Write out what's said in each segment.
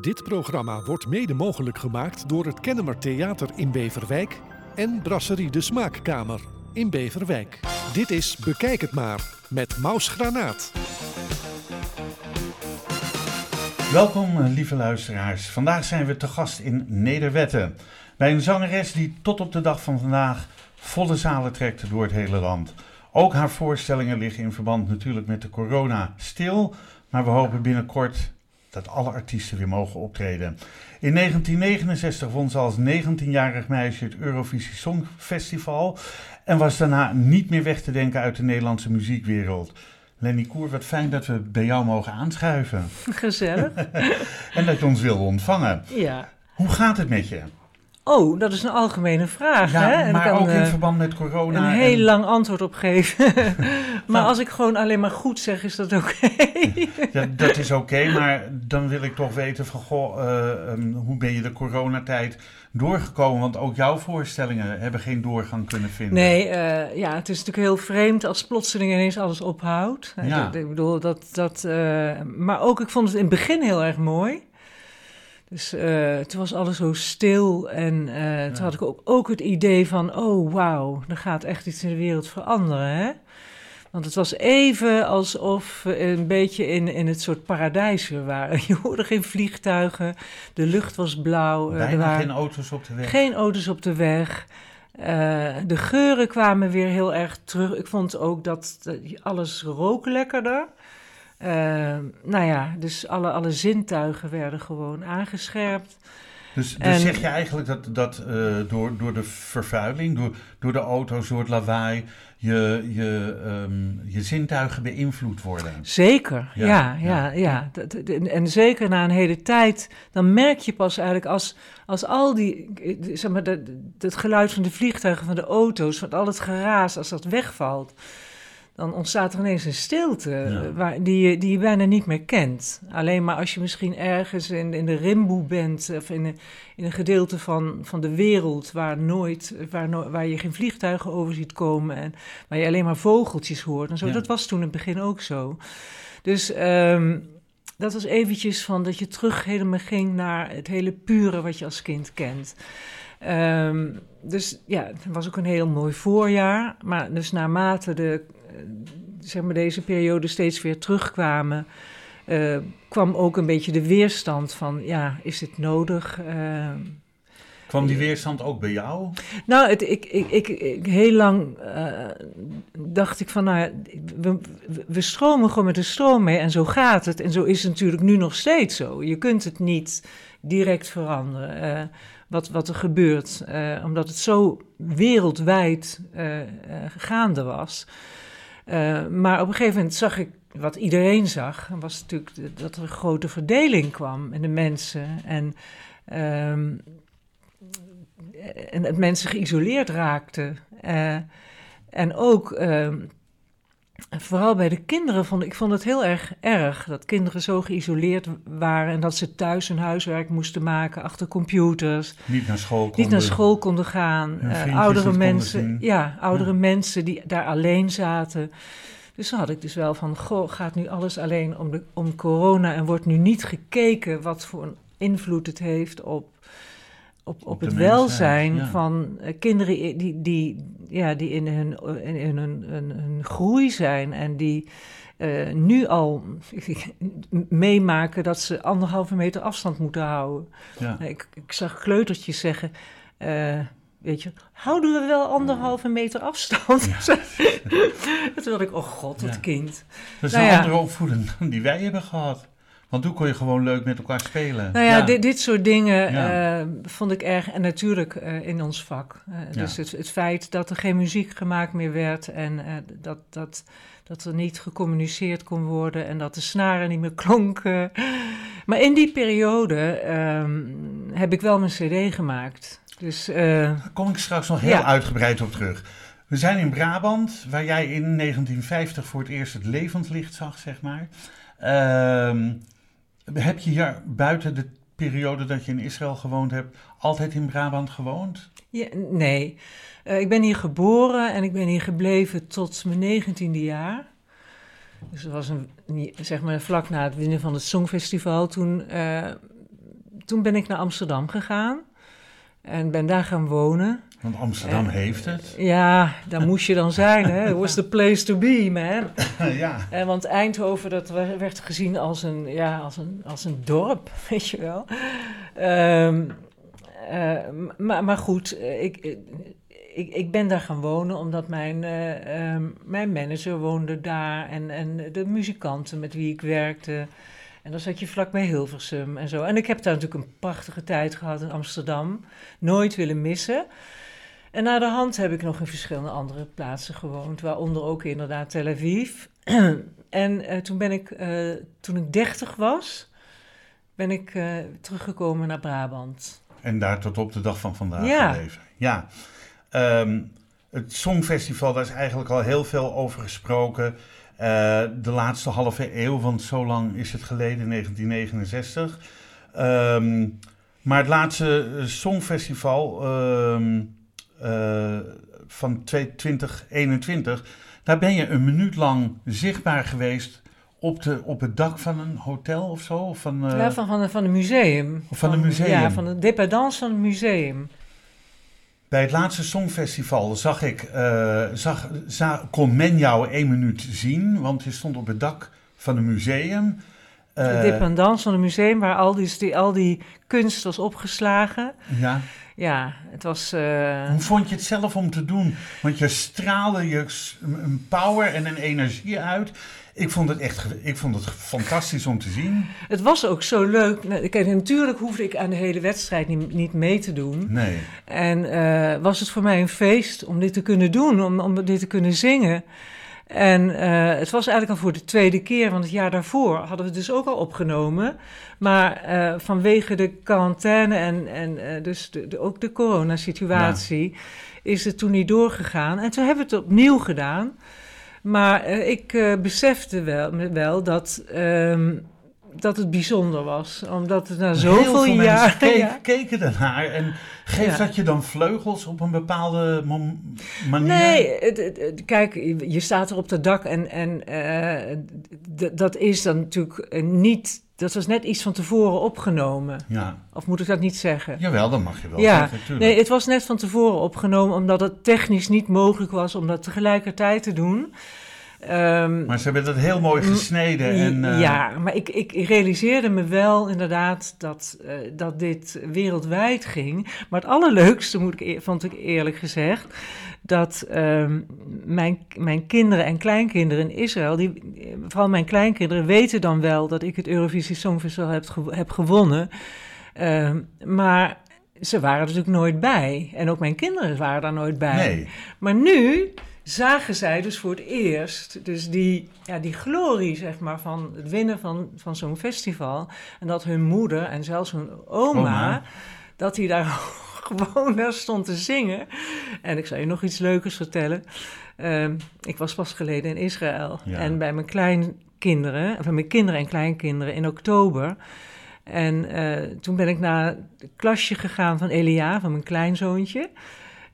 Dit programma wordt mede mogelijk gemaakt door het Kennemer Theater in Beverwijk en Brasserie de Smaakkamer in Beverwijk. Dit is Bekijk het maar met Maus Granaat. Welkom, eh, lieve luisteraars. Vandaag zijn we te gast in Nederwetten. Bij een zangeres die tot op de dag van vandaag volle zalen trekt door het hele land. Ook haar voorstellingen liggen in verband natuurlijk met de corona stil. Maar we hopen binnenkort dat alle artiesten weer mogen optreden. In 1969 won ze als 19-jarig meisje het Eurovisie Songfestival. En was daarna niet meer weg te denken uit de Nederlandse muziekwereld. Lenny Koer, wat fijn dat we bij jou mogen aanschuiven. Gezellig. en dat je ons wilde ontvangen. Ja. Hoe gaat het met je? Oh, dat is een algemene vraag. Ja, hè? En maar kan, ook in eh, verband met corona. een heel en- lang antwoord op geven. maar Nou. als ik gewoon alleen maar goed zeg, is dat oké. Ja, dat is oké, maar dan wil ik toch weten van, goh, eh, ehm, hoe ben je de coronatijd doorgekomen? Want ook jouw voorstellingen hebben geen doorgang kunnen vinden. nee, eh, ja, het is natuurlijk heel vreemd als plotseling ineens alles ophoudt. Ja. Ik bedoel, dat, dat, maar ook, ik vond het in het begin heel erg mooi. Dus eh, toen was alles zo stil en eh, toen Ja. had ik ook, ook het idee van, oh wauw, er gaat echt iets in de wereld veranderen, hè? Want het was even alsof we een beetje in, in het soort paradijs weer waren. Je hoorde geen vliegtuigen, de lucht was blauw. eh, er Bijna waren geen auto's op de weg. geen auto's op de weg. Eh, de geuren kwamen weer heel erg terug. Ik vond ook dat eh, alles rook lekkerder. Eh, nou ja, dus alle, alle zintuigen werden gewoon aangescherpt. Dus, dus En- zeg je eigenlijk dat, dat eh, door, door de vervuiling, door, door de auto's, door het lawaai, je, je, ehm, je zintuigen beïnvloed worden? Zeker, Ja, ja, ja. ja, ja. Dat- dat- En, zeker na een hele tijd, dan merk je pas eigenlijk als, als al die, zeg maar, dat- het geluid van de vliegtuigen, van de auto's, van al het geraas, als dat wegvalt, dan ontstaat er ineens een stilte Ja. eh, waar, die, je, die je bijna niet meer kent. Alleen maar als je misschien ergens in, in de rimboe bent, of in een, in een gedeelte van, van de wereld waar, nooit, waar, no- waar je geen vliegtuigen over ziet komen en waar je alleen maar vogeltjes hoort en zo. Ja. Dat was toen in het begin ook zo. Dus ehm, dat was eventjes van dat je terug helemaal ging naar het hele pure wat je als kind kent. Ehm, dus ja, het was ook een heel mooi voorjaar. Maar dus naarmate de, eh, zeg maar deze periode steeds weer terugkwamen, eh, kwam ook een beetje de weerstand van, ja, is dit nodig? Ehm, Kwam die weerstand ook bij jou? nou, het, ik, ik, ik, ik- heel lang eh, dacht ik van, nou we, we- stromen gewoon met de stroom mee en zo gaat het. En zo is het natuurlijk nu nog steeds zo. Je kunt het niet direct veranderen, eh, wat, wat er gebeurt, eh, omdat het zo wereldwijd eh, eh, gaande was. Eh, maar op een gegeven moment zag ik, wat iedereen zag, was natuurlijk dat er een grote verdeling kwam in de mensen. En ehm, en dat mensen geïsoleerd raakten. Eh, en ook, vooral bij de kinderen, vond ik vond het heel erg erg dat kinderen zo geïsoleerd waren en dat ze thuis hun huiswerk moesten maken achter computers, Niet naar school niet naar konden. school konden gaan, eh, oudere konden mensen, ja, oudere Ja. mensen die daar alleen zaten. Dus dan had ik dus wel van, goh, gaat nu alles alleen om, de, om corona en wordt nu niet gekeken wat voor een invloed het heeft op, op, op, het welzijn ja. van eh, kinderen die, die, ja, die in hun, in, in hun, hun, hun groei zijn en die eh, nu al meemaken dat ze anderhalve meter afstand moeten houden. Ja. Ik, ik zag kleutertjes zeggen, eh, weet je, houden we wel anderhalve meter afstand? Toen dacht ik, oh god, dat Ja. kind. Dat is Nou een ja. andere opvoeding dan die wij hebben gehad. Want toen kon je gewoon leuk met elkaar spelen. Nou ja, Dit, dit soort dingen Ja. eh, vond ik erg. En natuurlijk eh, in ons vak. Eh, Ja. Dus het, het feit dat er geen muziek gemaakt meer werd en eh, dat, dat, dat er niet gecommuniceerd kon worden en dat de snaren niet meer klonken. Maar in die periode ehm, heb ik wel mijn cd gemaakt. Dus eh, Daar kom ik straks nog heel Ja. uitgebreid op terug. We zijn in Brabant, waar jij in 1950 voor het eerst het levenslicht zag, zeg maar. Ehm, heb je hier buiten de periode dat je in Israël gewoond hebt, altijd in Brabant gewoond? nee, Eh, ik ben hier geboren en ik ben hier gebleven tot mijn negentiende jaar. Dus dat was een, zeg maar vlak na het winnen van het Songfestival. Toen eh, toen ben ik naar Amsterdam gegaan en ben daar gaan wonen. Want Amsterdam heeft het. Ja, daar moest je dan zijn, hè. It was the place to be, man. ja. En want Eindhoven, dat we- werd gezien als een, ja, als een, als een dorp, weet je wel. Ehm, eh, maar, maar goed, eh, ik, eh, ik, ik ben daar gaan wonen omdat mijn, eh, ehm, mijn manager woonde daar en, en de muzikanten met wie ik werkte. En dan zat je vlak bij Hilversum en zo. En ik heb daar natuurlijk een prachtige tijd gehad in Amsterdam. Nooit willen missen. En na de hand heb ik nog in verschillende andere plaatsen gewoond, waaronder ook inderdaad Tel Aviv. en eh, toen ben ik, eh, toen ik dertig was, ben ik eh, teruggekomen naar Brabant. En daar tot op de dag van vandaag Ja. gebleven. Ja. Ehm, het Songfestival, daar is eigenlijk al heel veel over gesproken. De laatste halve eeuw, want zo lang is het geleden, 1969. Ehm, maar het laatste Songfestival ehm, eh, van 2021, daar ben je een minuut lang zichtbaar geweest op, de, op het dak van een hotel of zo? Of van, eh, ja, van, van, van een museum. van een museum. Ja, van de dependance van een museum. Bij het laatste Songfestival zag ik, eh, zag, za- kon men jou één minuut zien, want je stond op het dak van een museum. De Eh, dependance van een museum waar al die, die, al die kunst was opgeslagen. ja. Ja, het was... eh, Hoe vond je het zelf om te doen? Want je straalde je een power en een energie uit. Ik vond het echt ik vond het fantastisch om te zien. Het was ook zo leuk. Nou, Kijk, natuurlijk hoefde ik aan de hele wedstrijd niet, niet mee te doen. Nee. En eh, was het voor mij een feest om dit te kunnen doen, om, om dit te kunnen zingen. En eh, het was eigenlijk al voor de tweede keer, want het jaar daarvoor hadden we het dus ook al opgenomen. Maar eh, vanwege de quarantaine en, en eh, dus de, de- ook de coronasituatie is het toen niet doorgegaan. En toen hebben we het opnieuw gedaan. Maar ik besefte wel, wel dat, ehm, dat het bijzonder was. Omdat het na zoveel veel jaar... mensen keek- ja. keken ernaar. En geeft Ja. dat je dan vleugels op een bepaalde manier? Nee, het- kijk, je- staat er op het dak en, en eh, dat is dan natuurlijk eh, niet... Dat was net iets van tevoren opgenomen. Ja, Of moet ik dat niet zeggen? jawel, dat mag je wel Ja, zeggen, natuurlijk. Nee, het was net van tevoren opgenomen omdat het technisch niet mogelijk was om dat tegelijkertijd te doen. Ehm, Maar ze hebben dat heel mooi gesneden. En, eh, Ja, maar ik, ik realiseerde me wel inderdaad dat, eh, dat dit wereldwijd ging. Maar het allerleukste, moet ik, eer- vond ik eerlijk gezegd, dat ehm, mijn, mijn kinderen en kleinkinderen in Israël, die, vooral mijn kleinkinderen, weten dan wel dat ik het Eurovisie Songfestival heb, heb gewonnen. Ehm, maar ze waren er natuurlijk nooit bij. En ook mijn kinderen waren daar nooit bij. Nee. Maar nu zagen zij dus voor het eerst dus die, ja, die glorie zeg maar, van het winnen van, van zo'n festival. En dat hun moeder en zelfs hun oma, Oma. dat die daar gewoon daar stond te zingen. En ik zal je nog iets leukers vertellen. Ehm, ik was pas geleden in Israël. Ja. En bij mijn kleinkinderen, bij mijn kinderen en kleinkinderen in oktober... En eh, toen ben ik naar het klasje gegaan van Elia, van mijn kleinzoontje.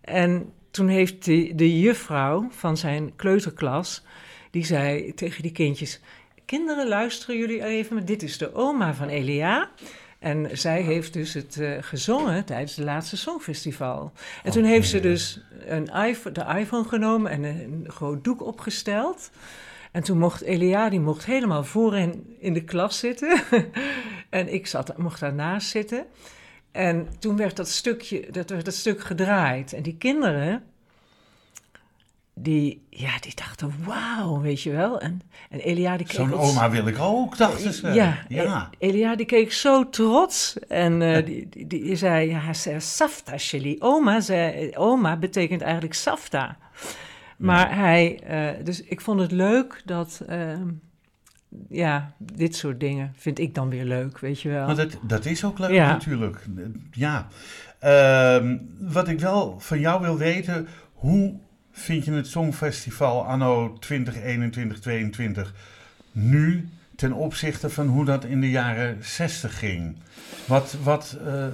En toen heeft de, de juffrouw van zijn kleuterklas, die zei tegen die kindjes... Kinderen, luisteren jullie even, dit is de oma van Elia. En zij heeft dus het eh, gezongen tijdens het laatste Songfestival. En toen heeft ze dus een iPhone, de iPhone genomen en een, een groot doek opgesteld... En toen mocht Elia, die mocht helemaal voorin in de klas zitten. en ik zat, mocht daarnaast zitten. En toen werd dat stukje, dat werd dat stuk gedraaid. En die kinderen, die, ja, die dachten, wauw, weet je wel. En, en Elia, die keek Zo'n oma wil ik ook, dachten ze. ja, ja. E- Elia die keek zo trots en eh, die, die, die zei, ja, hij zei, Safta, Shelly. Oma, zei, oma betekent eigenlijk Safta. Maar hij, eh, dus ik vond het leuk dat, ehm, ja, dit soort dingen vind ik dan weer leuk, weet je wel. Maar dat, dat is ook leuk Ja. natuurlijk. Ja. Ehm, wat ik wel van jou wil weten, hoe vind je het Songfestival anno 2021, 22 nu ten opzichte van hoe dat in de jaren 60 ging? Wat, wat, eh,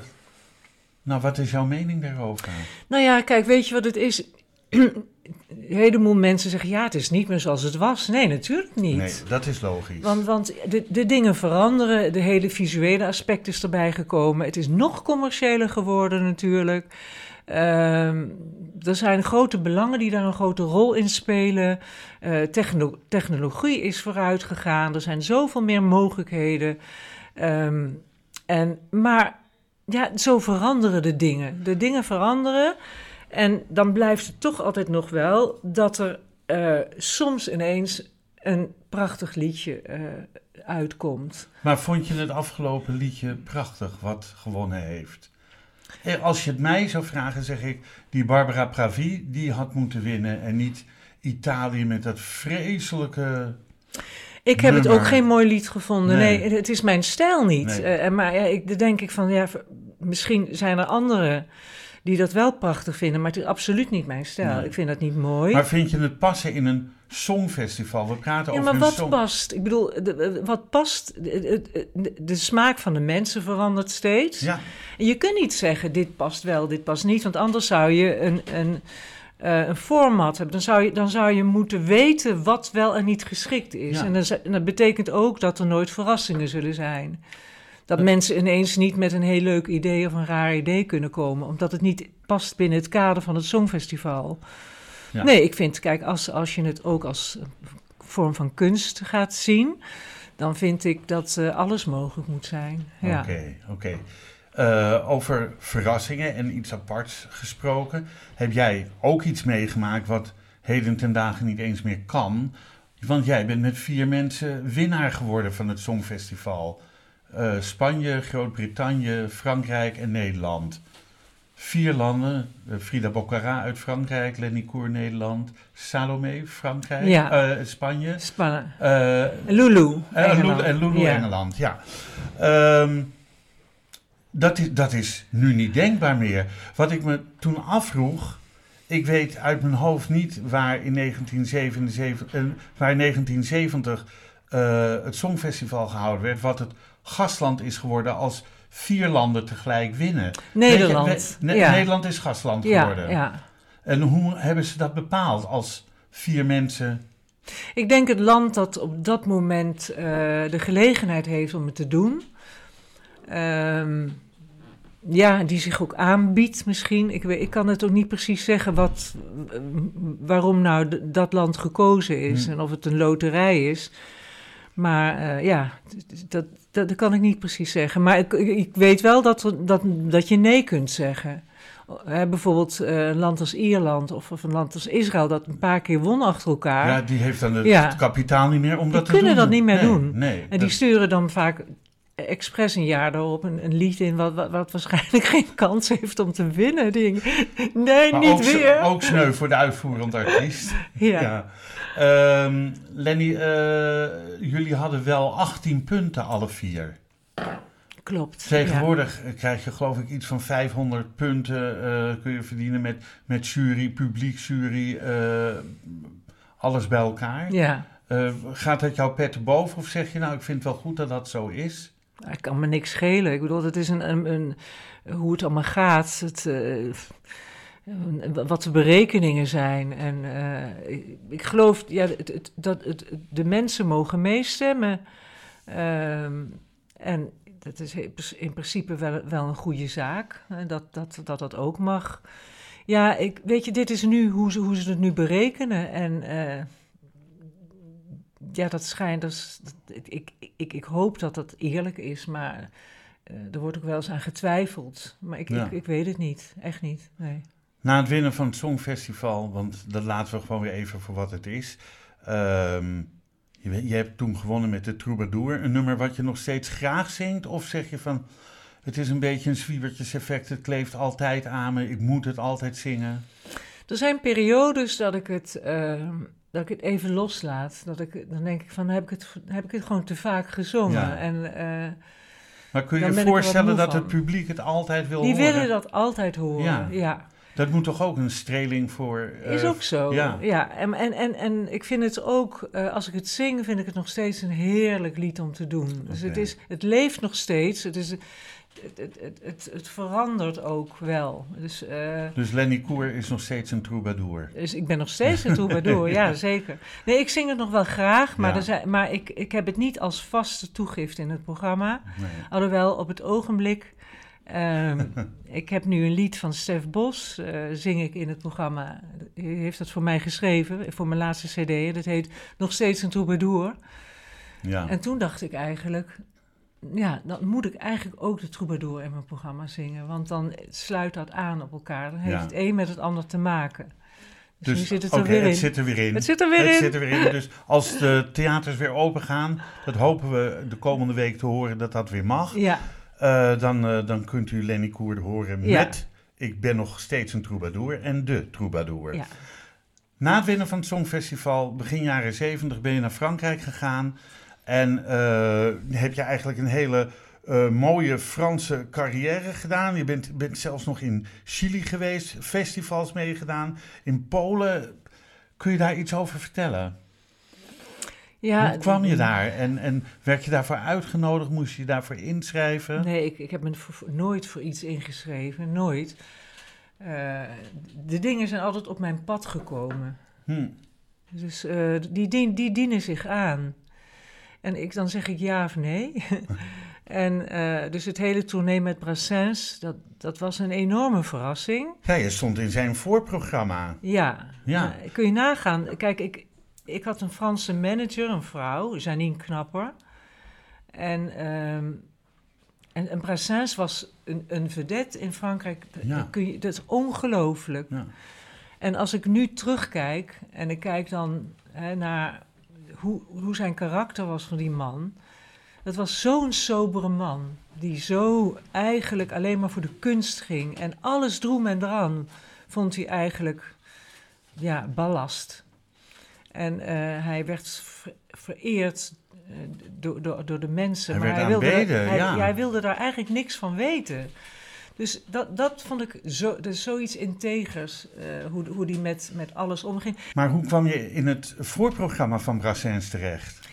nou, wat is jouw mening daarover? Nou ja, kijk, weet je wat het is? Een heleboel mensen zeggen, ja, het is niet meer zoals het was. Nee, natuurlijk niet. Nee, dat is logisch. Want, want de, de dingen veranderen, de hele visuele aspect is erbij gekomen. Het is nog commerciëler geworden natuurlijk. Ehm, er zijn grote belangen die daar een grote rol in spelen. Uh, techno technologie is vooruit gegaan. Er zijn zoveel meer mogelijkheden. Ehm, en, maar ja, zo veranderen de dingen. De dingen veranderen. En dan blijft het toch altijd nog wel dat er uh, soms ineens een prachtig liedje uh, uitkomt. Maar vond je het afgelopen liedje prachtig, wat gewonnen heeft? Als je het mij zou vragen, zeg ik, die Barbara Pravi, die had moeten winnen en niet Italië met dat vreselijke. Ik heb het ook geen mooi lied gevonden. Nee, het is mijn stijl niet. Nee. Uh, maar ja, ik, denk ik van, ja, misschien zijn er anderen die dat wel prachtig vinden, maar het is absoluut niet mijn stijl. Nee. Ik vind dat niet mooi. Maar vind je het passen in een songfestival? We praten ja, over maar wat song... past? Ik bedoel, de, wat past? De, de, de, smaak van de mensen verandert steeds. Ja. En je kunt niet zeggen, dit past wel, dit past niet, want anders zou je een... een uh, een format hebben, dan zou, je, dan zou je moeten weten wat wel en niet geschikt is. Ja. En, dat, en dat betekent ook dat er nooit verrassingen zullen zijn. Dat mensen ineens niet met een heel leuk idee of een raar idee kunnen komen, omdat het niet past binnen het kader van het Songfestival. Ja. Nee, ik vind, kijk, als, als je het ook als vorm van kunst gaat zien, dan vind ik dat uh, alles mogelijk moet zijn. Oké, Ja. oké. Okay. Uh, over verrassingen en iets aparts gesproken. Heb jij ook iets meegemaakt wat heden ten dagen niet eens meer kan? Want jij bent met vier mensen winnaar geworden van het Songfestival. Uh, Spanje, Groot-Brittannië, Frankrijk en Nederland. Vier landen, uh, Frida Boccara uit Frankrijk, Lenny Koer Nederland, Salome Frankrijk, Ja. uh, Spanje. Lulu. en Engeland. Lulu, en Lulu Ja. Engeland, ja. Um, dat, is, dat is nu niet denkbaar meer. Wat ik me toen afvroeg, ik weet uit mijn hoofd niet waar in 1977, uh, waar in 1970 uh, het Songfestival gehouden werd, wat het gastland is geworden als vier landen tegelijk winnen. Nederland. Weet je, ne ja. Nederland is gastland geworden. ja. En hoe hebben ze dat bepaald als vier mensen? Ik denk het land dat op dat moment uh, de gelegenheid heeft om het te doen. Um, ja, die zich ook aanbiedt misschien. Ik, weet, ik kan het ook niet precies zeggen wat, waarom nou dat land gekozen is Hm. en of het een loterij is. Maar uh, ja, dat, dat, dat, kan ik niet precies zeggen. Maar ik, ik weet wel dat, dat, dat je nee kunt zeggen. Bijvoorbeeld uh, een land als Ierland of, of, een land als Israël dat een paar keer won achter elkaar. Ja, die heeft dan het Ja. kapitaal niet meer om die dat te kunnen doen. dat niet meer nee, doen. Nee, En die sturen dan vaak expres een jaar erop een, een lied in wat, wat, wat waarschijnlijk geen kans heeft om te winnen. Ding. Nee, maar niet ook, weer. ook sneu voor de uitvoerend artiest. Ja. Ehm, Lenny, eh, jullie hadden wel 18 punten alle vier. Klopt. Tegenwoordig krijg je geloof ik iets van 500 punten eh, kun je verdienen met, met jury, publiek jury, eh, alles bij elkaar. Ja. Eh, gaat dat jouw pet boven of zeg je nou ik vind het wel goed dat dat zo is? Ik kan me niks schelen. Ik bedoel, het is een, een, een hoe het allemaal gaat. Het, wat de berekeningen zijn. En uh, ik, geloof ja, het, het, dat het, de mensen mogen meestemmen. Um, en dat is in principe wel, wel een goede zaak. Dat dat, dat dat ook mag. Ja, ik, weet je, dit is nu hoe ze, hoe ze het nu berekenen. En uh, ja, dat schijnt. Dat, dat, ik, ik, ik hoop dat dat eerlijk is, maar uh, er wordt ook wel eens aan getwijfeld. Maar ik, ja. ik, ik, weet het niet, echt niet. Nee. Na het winnen van het Songfestival, want dat laten we gewoon weer even voor wat het is. Um, je, je, hebt toen gewonnen met de Troubadour, een nummer wat je nog steeds graag zingt? Of zeg je van, het is een beetje een zwiebertjeseffect, het kleeft altijd aan me, ik moet het altijd zingen? Er zijn periodes dat ik het... Uh, dat ik het even loslaat. Dat ik, dan denk ik van, heb ik het, heb ik het gewoon te vaak gezongen. Ja. En, uh, maar kun je je voorstellen dat het publiek het altijd wil Die horen? willen dat altijd horen, ja. ja. Dat moet toch ook een streling voor... eh, Is ook zo. ja. Ja, En, en, en, en ik vind het ook, eh, als ik het zing, vind ik het nog steeds een heerlijk lied om te doen. Dus het, is, het leeft nog steeds. Het, is, het, het, het, het, het verandert ook wel. Dus, eh, Dus Lenny Koer is nog steeds een troubadour. dus ik ben nog steeds een troubadour, ja zeker. Nee, ik zing het nog wel graag, maar, Ja. er zijn, maar ik, ik heb het niet als vaste toegift in het programma. Nee. Alhoewel op het ogenblik. Ehm, ik heb nu een lied van Stef Bos, eh, zing ik in het programma. Hij heeft dat voor mij geschreven, voor mijn laatste CD. Dat heet Nog steeds een troubadour. Ja. En toen dacht ik eigenlijk, ja, dan moet ik eigenlijk ook de troubadour in mijn programma zingen. Want dan sluit dat aan op elkaar. Dan heeft Ja. het een met het ander te maken. Dus, nu zit het er oké, weer in. het zit er weer in. Het zit er weer Het in. zit er weer in. Dus als de theaters weer open gaan, dat hopen we de komende week te horen dat dat weer mag. Ja, Eh, dan, eh, dan kunt u Lenny Koer horen Ja. met Ik ben nog steeds een troubadour en de troubadour. ja. Na het winnen van het Songfestival, begin jaren 70, ben je naar Frankrijk gegaan. En eh, heb je eigenlijk een hele mooie Franse carrière gedaan. Je bent, bent zelfs nog in Chili geweest, festivals meegedaan. In Polen. Kun je daar iets over vertellen? Ja Hoe kwam je daar? En, en werd je daarvoor uitgenodigd? Moest je je daarvoor inschrijven? Nee, ik, ik heb me voor- nooit voor iets ingeschreven, nooit. Eh, de dingen zijn altijd op mijn pad gekomen. Hm. Dus eh, die, die, die dienen zich aan. En ik, dan zeg ik ja of nee. en eh, dus het hele tournee met Brassens, dat, dat was een enorme verrassing. Ja, je stond in zijn voorprogramma. Ja, Ja. Kun je nagaan. Kijk, ik, ik had een Franse manager, een vrouw, Janine Knapper. En, ehm, en, en Brassens was een, een vedette in Frankrijk. Ja. Kun je, dat is ongelooflijk. Ja. En als ik nu terugkijk en ik kijk dan hè, naar hoe, hoe zijn karakter was van die man. Dat was zo'n sobere man, die zo eigenlijk alleen maar voor de kunst ging. En alles droem en dran vond hij eigenlijk, ja, ballast. En eh, hij werd ver- vereerd eh, door, door, door de mensen. Hij maar hij wilde, aanbeden, hij, ja. hij wilde daar eigenlijk niks van weten. Dus dat, dat vond ik zo, dus zoiets integers, eh, hoe, hoe die met, met alles omging. Maar hoe kwam je in het voorprogramma van Brassens terecht?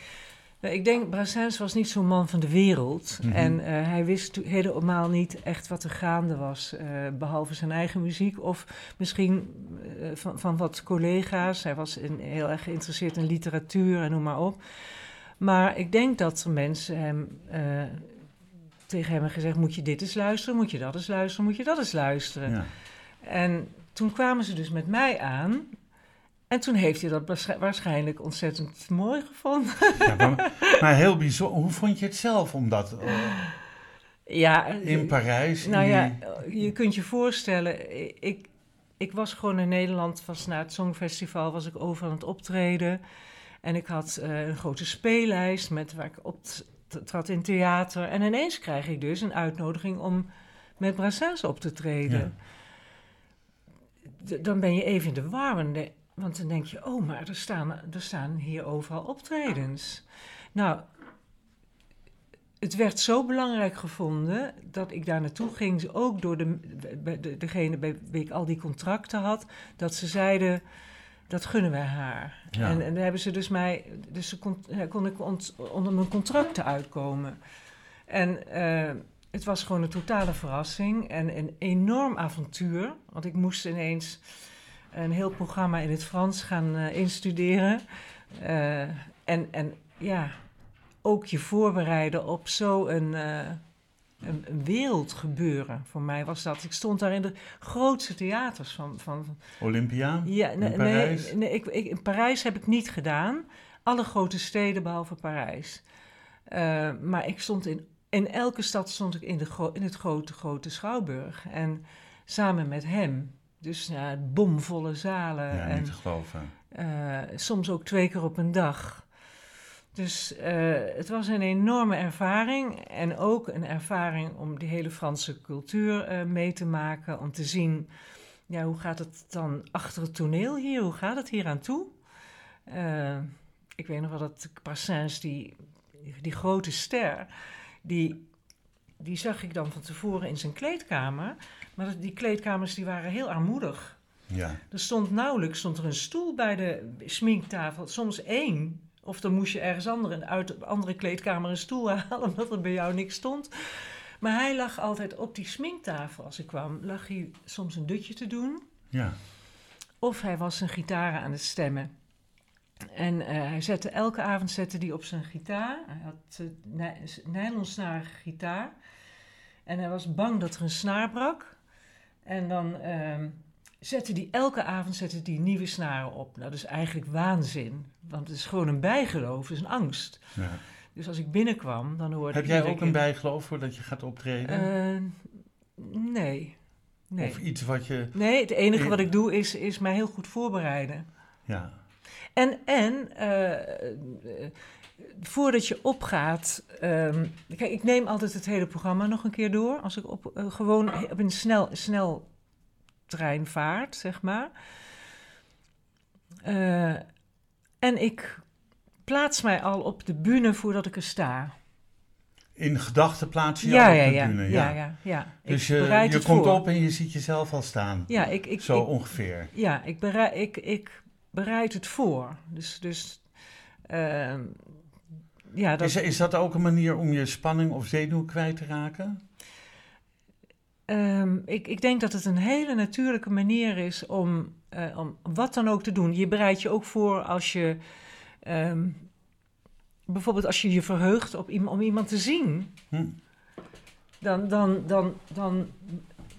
Nou, ik denk, Brassens was niet zo'n man van de wereld. Mhm. En eh, hij wist helemaal niet echt wat er gaande was. eh, behalve zijn eigen muziek. Of misschien eh, van, van wat collega's. Hij was in, heel erg geïnteresseerd in literatuur en noem maar op. Maar ik denk dat mensen hem, eh, tegen hem hebben gezegd... moet je dit eens luisteren, moet je dat eens luisteren, moet je dat eens luisteren. Ja. En toen kwamen ze dus met mij aan... En toen heeft hij dat waarsch- waarschijnlijk ontzettend mooi gevonden. Ja, maar, maar heel bijzonder. Hoe vond je het zelf om dat eh, Ja, in Parijs? in nou ja, die- je kunt je voorstellen, ik, ik was gewoon in Nederland, was na het Songfestival, was ik over aan het optreden. En ik had eh, een grote speellijst met waar ik op trad in theater. En ineens krijg ik dus een uitnodiging om met Brassens op te treden. D- Dan ben je even in de war, want dan denk je, oh, maar er staan, er staan hier overal optredens. Nou, het werd zo belangrijk gevonden dat ik daar naartoe ging, ook door de, degene bij wie ik al die contracten had, dat ze zeiden, dat gunnen wij haar. Ja. En, en dan hebben ze dus mij, dus ze kon, ik ont- onder mijn contracten uitkomen. En eh, het was gewoon een totale verrassing en een enorm avontuur, want ik moest ineens een heel programma in het Frans gaan eh, instuderen. Eh, en, en ja, ook je voorbereiden op zo'n eh een, een wereldgebeuren. Voor mij was dat. Ik stond daar in de grootste theaters van. van Olympia ja, in nee, Parijs? nee, nee ik, ik, in Parijs heb ik niet gedaan. Alle grote steden behalve Parijs. Maar ik stond in, in elke stad stond ik in, de in het grote, grote schouwburg. En samen met hem. Dus ja, bomvolle zalen. ja, en, niet te geloven. eh, soms ook twee keer op een dag. Dus eh, het was een enorme ervaring. En ook een ervaring om die hele Franse cultuur eh, mee te maken. Om te zien, ja, hoe gaat het dan achter het toneel hier? Hoe gaat het hier aan toe? Ik weet nog wel dat Brassens, die, die grote ster, die die zag ik dan van tevoren in zijn kleedkamer. Maar die kleedkamers die waren heel armoedig. Ja. Er stond nauwelijks stond er een stoel bij de sminktafel, soms één. Of dan moest je ergens andere, uit de andere kleedkamer een stoel halen, omdat er bij jou niks stond. Maar hij lag altijd op die sminktafel als ik kwam. Lag hij soms een dutje te doen. Ja. Of hij was zijn gitaar aan het stemmen. En eh, hij zette elke avond zette die op zijn gitaar. Hij had uh, nylonsnarige gitaar. En hij was bang dat er een snaar brak. En dan ehm, zette hij elke avond zette die nieuwe snaren op. Nou, dat is eigenlijk waanzin. Want het is gewoon een bijgeloof, het is een angst. ja. Dus als ik binnenkwam, dan hoorde Heb jij ook een bijgeloof voordat je gaat optreden? Eh, nee. Nee. Of iets wat je... nee, het enige wat ik doe is, is mij heel goed voorbereiden. Ja. En, en eh, eh, voordat je opgaat. ehm, kijk, ik neem altijd het hele programma nog een keer door. Als ik op, eh, gewoon op een snel, snel trein vaart, zeg maar. Eh, en ik plaats mij al op de bühne voordat ik er sta. In gedachten plaats je Ja, ja, op de ja, bühne. ja, ja, ja. Dus ik je, je komt voor. op en je ziet jezelf al staan. Ja, ik, ik, Zo ik, ongeveer. Ja, ik bereid, ik, ik bereid het voor. Dus, dus ehm, ja, dat, Is, is dat ook een manier om je spanning of zenuw kwijt te raken? ehm, ik, ik denk dat het een hele natuurlijke manier is om, eh, om wat dan ook te doen. Je bereidt je ook voor als je ehm, bijvoorbeeld als je je verheugt op, om iemand te zien. Hm. Dan, dan, dan, dan,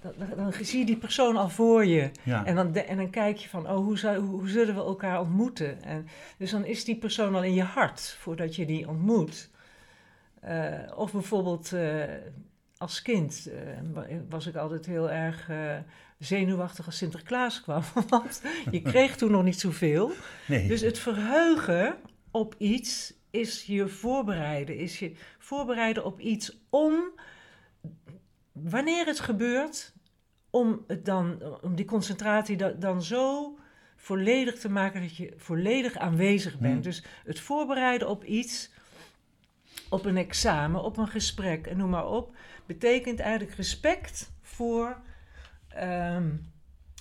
dan, dan, zie je die persoon al voor je. Ja. En dan, en dan kijk je van, oh, hoe, zou, hoe, hoe zullen we elkaar ontmoeten? En, dus dan is die persoon al in je hart voordat je die ontmoet. Eh, of bijvoorbeeld eh, als kind eh, wa- was ik altijd heel erg zenuwachtig als Sinterklaas kwam. Want je kreeg toen nog niet zoveel. nee. Dus het verheugen op iets is je voorbereiden. Is je voorbereiden op iets om, wanneer het gebeurt, om, het dan, om die concentratie da- dan zo volledig te maken dat je volledig aanwezig bent. Hmm. Dus het voorbereiden op iets, op een examen, op een gesprek en noem maar op, betekent eigenlijk respect voor ehm,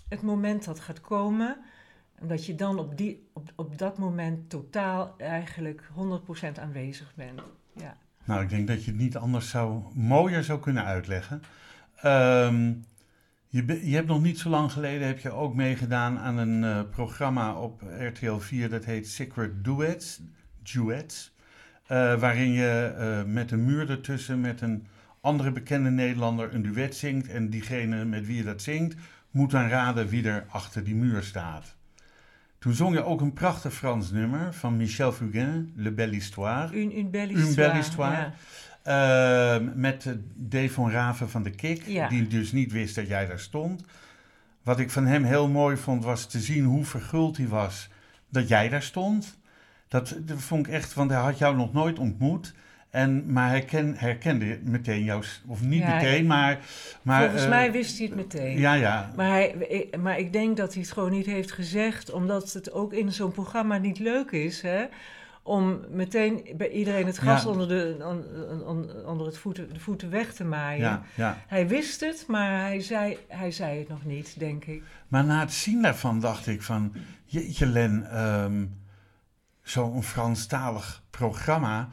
het moment dat gaat komen. En dat je dan op, die, op, op dat moment totaal eigenlijk 100% aanwezig bent. Ja. Nou, ik denk dat je het niet anders zou, mooier zou kunnen uitleggen. Ehm, je, je hebt nog niet zo lang geleden heb je ook meegedaan aan een eh, programma op RTL 4 dat heet Secret Duets, Duets eh, waarin je eh, met een muur ertussen met een andere bekende Nederlander een duet zingt en diegene met wie je dat zingt moet dan raden wie er achter die muur staat. Toen zong je ook een prachtig Frans nummer van Michel Fugain, Le Belle Histoire. Une, une belle Une histoire. belle histoire. ja. Uh, met uh, Dave van Raven van de Kik, Ja. die dus niet wist dat jij daar stond. Wat ik van hem heel mooi vond, was te zien hoe verguld hij was dat jij daar stond. Dat, dat vond ik echt, want hij had jou nog nooit ontmoet. En, maar hij ken, herkende meteen jou, of niet Ja, meteen, maar... maar Volgens eh, mij wist hij het meteen. Ja, ja. Maar, hij, ik- maar ik denk dat hij het gewoon niet heeft gezegd, omdat het ook in zo'n programma niet leuk is, hè? Om meteen bij iedereen het gras Ja. onder, de, on- on- onder het voeten, de voeten weg te maaien. ja, ja. Hij wist het, maar hij zei, hij zei het nog niet, denk ik. Maar na het zien daarvan dacht ik van... Jeetje Len, ehm, zo'n Franstalig programma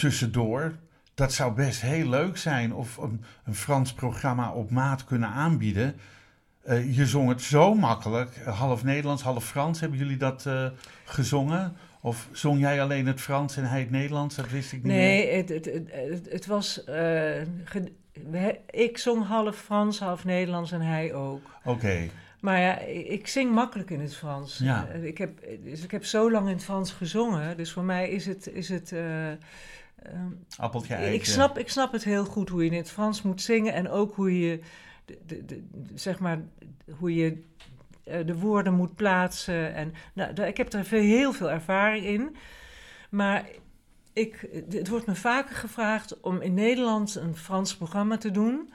tussendoor... dat zou best heel leuk zijn. Of een, een Frans programma op maat kunnen aanbieden. Eh, je zong het zo makkelijk. Half Nederlands, half Frans. Hebben jullie dat eh, gezongen? Of zong jij alleen het Frans en hij het Nederlands? Dat wist ik niet. Nee, het, het, het, het, was... eh, ik zong half Frans, half Nederlands en hij ook. Oké, Maar ja, ik zing makkelijk in het Frans. Ja. Ik heb, dus ik heb zo lang in het Frans gezongen. Dus voor mij is het... Is het ehm, appeltje ik, eitje. snap, ik snap het heel goed hoe je in het Frans moet zingen. En ook hoe je, de, de, de- zeg maar, hoe je eh, de woorden moet plaatsen. En, nou, ik heb er veel- heel veel ervaring in. Maar ik, het wordt me vaker gevraagd om in Nederland een Frans programma te doen.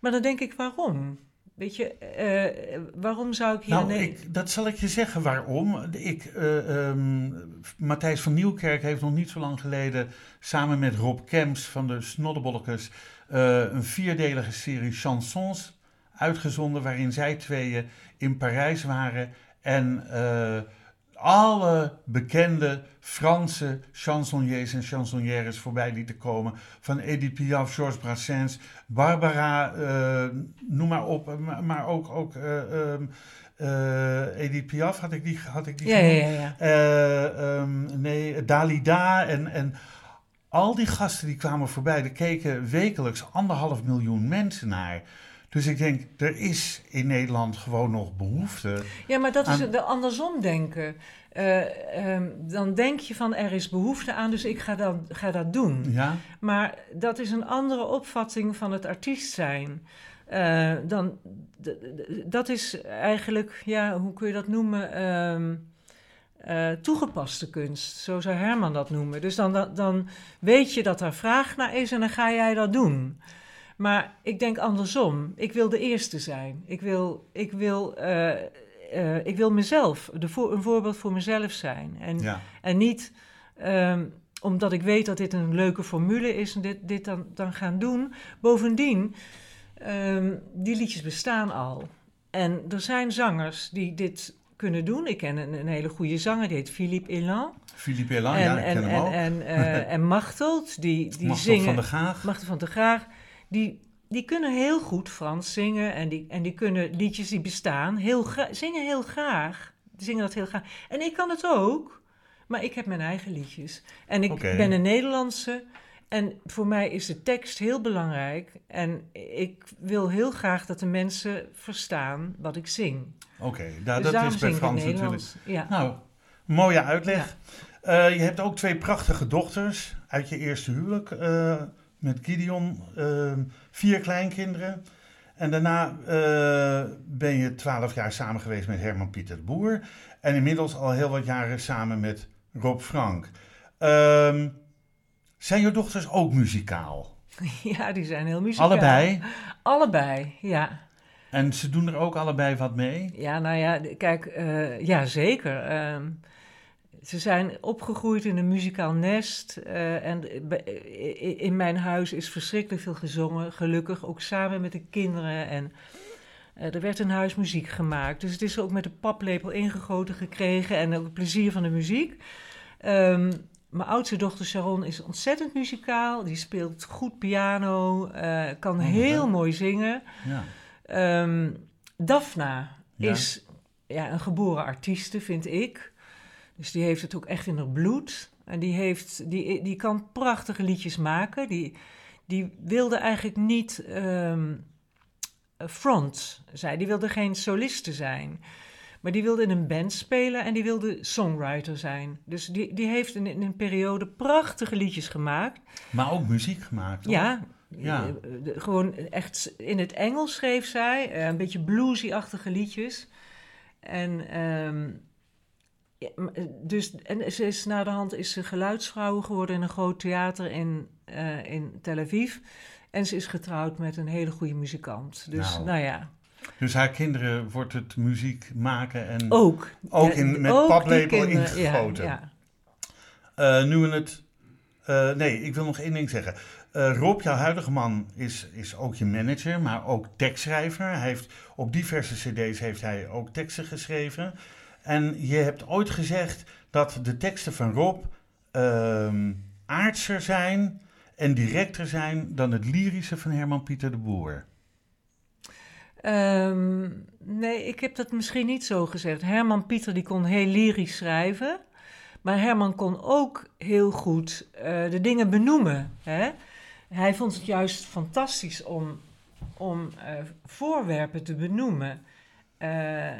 Maar dan denk ik, waarom? Weet je, eh, waarom zou ik hier... Nou, ik, dat zal ik je zeggen waarom. Ik, eh, ehm, Matthijs van Nieuwkerk heeft nog niet zo lang geleden samen met Rob Kemps van de Snodderbolletjes eh, een vierdelige serie chansons uitgezonden waarin zij tweeën in Parijs waren en eh, alle bekende Franse chansonniers en chansonnières voorbij lieten komen. Van Edith Piaf, Georges Brassens, Barbara, eh, noem maar op. Maar, maar ook, ook eh, ehm, eh, Edith Piaf had ik die, had ik die ja, genoemd. ja, ja, ja. Eh, ehm, nee, Dalida en, en al die gasten die kwamen voorbij. Er keken wekelijks anderhalf miljoen mensen naar. Dus ik denk, er is in Nederland gewoon nog behoefte. Ja, maar dat is de andersom denken. Eh, ehm, dan denk je van er is behoefte aan, dus ik ga dat, ga dat doen. Ja, Maar dat is een andere opvatting van het artiest zijn. Eh, dan, dat is eigenlijk, ja, hoe kun je dat noemen? Eh, toegepaste kunst, zo zou Herman dat noemen. Dus dan, dan, dan weet je dat er vraag naar is en dan ga jij dat doen. Maar ik denk andersom. Ik wil de eerste zijn. Ik wil, ik wil, eh, eh, ik wil mezelf, de voor, een voorbeeld voor mezelf zijn. En, ja. en niet ehm, omdat ik weet dat dit een leuke formule is en dit, dit dan, dan gaan doen. Bovendien, ehm, die liedjes bestaan al. En er zijn zangers die dit kunnen doen. Ik ken een, een hele goede zanger, die heet Philippe Elan. Philippe Elan, en, ja, ik en, ken hem ook. En, eh, en Machteld, die, die zingen... van der Gaag. Machten van de Graag, die, die kunnen heel goed Frans zingen. En die, en die kunnen liedjes die bestaan, heel zingen heel graag. Die zingen dat heel graag. En ik kan het ook, maar ik heb mijn eigen liedjes. En ik ben een Nederlandse. En voor mij is de tekst heel belangrijk. En ik wil heel graag dat de mensen verstaan wat ik zing. Oké, nou, dus dat is bij Frans natuurlijk. Ja. Nou, mooie uitleg. Eh, je hebt ook twee prachtige dochters uit je eerste huwelijk eh, met Gideon. eh, vier kleinkinderen. En daarna eh, ben je twaalf jaar samen geweest met Herman Pieter de Boer. En inmiddels al heel wat jaren samen met Rob Frank. Ehm, zijn je dochters ook muzikaal? ja, die zijn heel muzikaal. Allebei? Allebei, ja. En ze doen er ook allebei wat mee? Ja, nou ja, kijk, eh, ja, zeker. Ehm, ze zijn opgegroeid in een muzikaal nest. eh, en in mijn huis is verschrikkelijk veel gezongen, gelukkig, ook samen met de kinderen. En eh, er werd in huis muziek gemaakt. Dus het is ook met de paplepel ingegoten gekregen en ook het plezier van de muziek. Ehm, mijn oudste dochter Sharon is ontzettend muzikaal. Die speelt goed piano, eh, kan Oh, heel mooi zingen. Ja. Ehm Daphna Ja. is ja, een geboren artieste, vind ik. Dus die heeft het ook echt in haar bloed. En die, heeft, die, die kan prachtige liedjes maken. Die, die wilde eigenlijk niet ehm, front zijn. Die wilde geen soliste zijn. Maar die wilde in een band spelen en die wilde songwriter zijn. Dus die, die heeft in, in een periode prachtige liedjes gemaakt. Maar ook muziek gemaakt. toch? Ja, Ja. eh, gewoon echt in het Engels schreef zij, eh, een beetje bluesy-achtige liedjes. En, ehm, ja, eh, dus, en ze is na de hand is ze geluidsvrouw geworden in een groot theater in, eh, in Tel Aviv. En ze is getrouwd met een hele goede muzikant. Dus Nou. nou, ja, Dus haar kinderen wordt het muziek maken en ook. Ook Ja, in- met ook paplepel ingegoten. Ja, Eh, nu we het. nee, ik wil nog één ding zeggen. Rob, jouw huidige man, is, is ook je manager, maar ook tekstschrijver. Hij heeft, op diverse CD's heeft hij ook teksten geschreven. En je hebt ooit gezegd dat de teksten van Rob ehm, aardser zijn en directer zijn dan het lyrische van Herman Pieter de Boer. Ehm, nee, ik heb dat misschien niet zo gezegd. Herman Pieter die kon heel lyrisch schrijven. Maar Herman kon ook heel goed eh, de dingen benoemen. Hè? Hij vond het juist fantastisch om, om eh, voorwerpen te benoemen. Eh,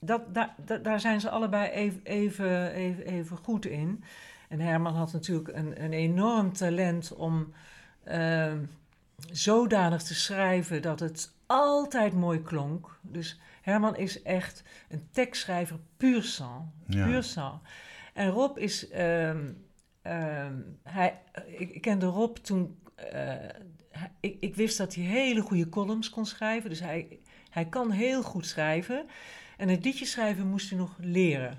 dat, daar, da- daar zijn ze allebei even, even, even, even goed in. En Herman had natuurlijk een, een enorm talent om ehm, zodanig te schrijven dat het altijd mooi klonk. Dus Herman is echt een tekstschrijver puur sang. Ja. Puur sang. En Rob is. ehm, ehm, hij, ik, ik kende Rob toen. eh, ik, ik wist dat hij hele goede columns kon schrijven. Dus hij, hij kan heel goed schrijven. En het liedje schrijven moest hij nog leren.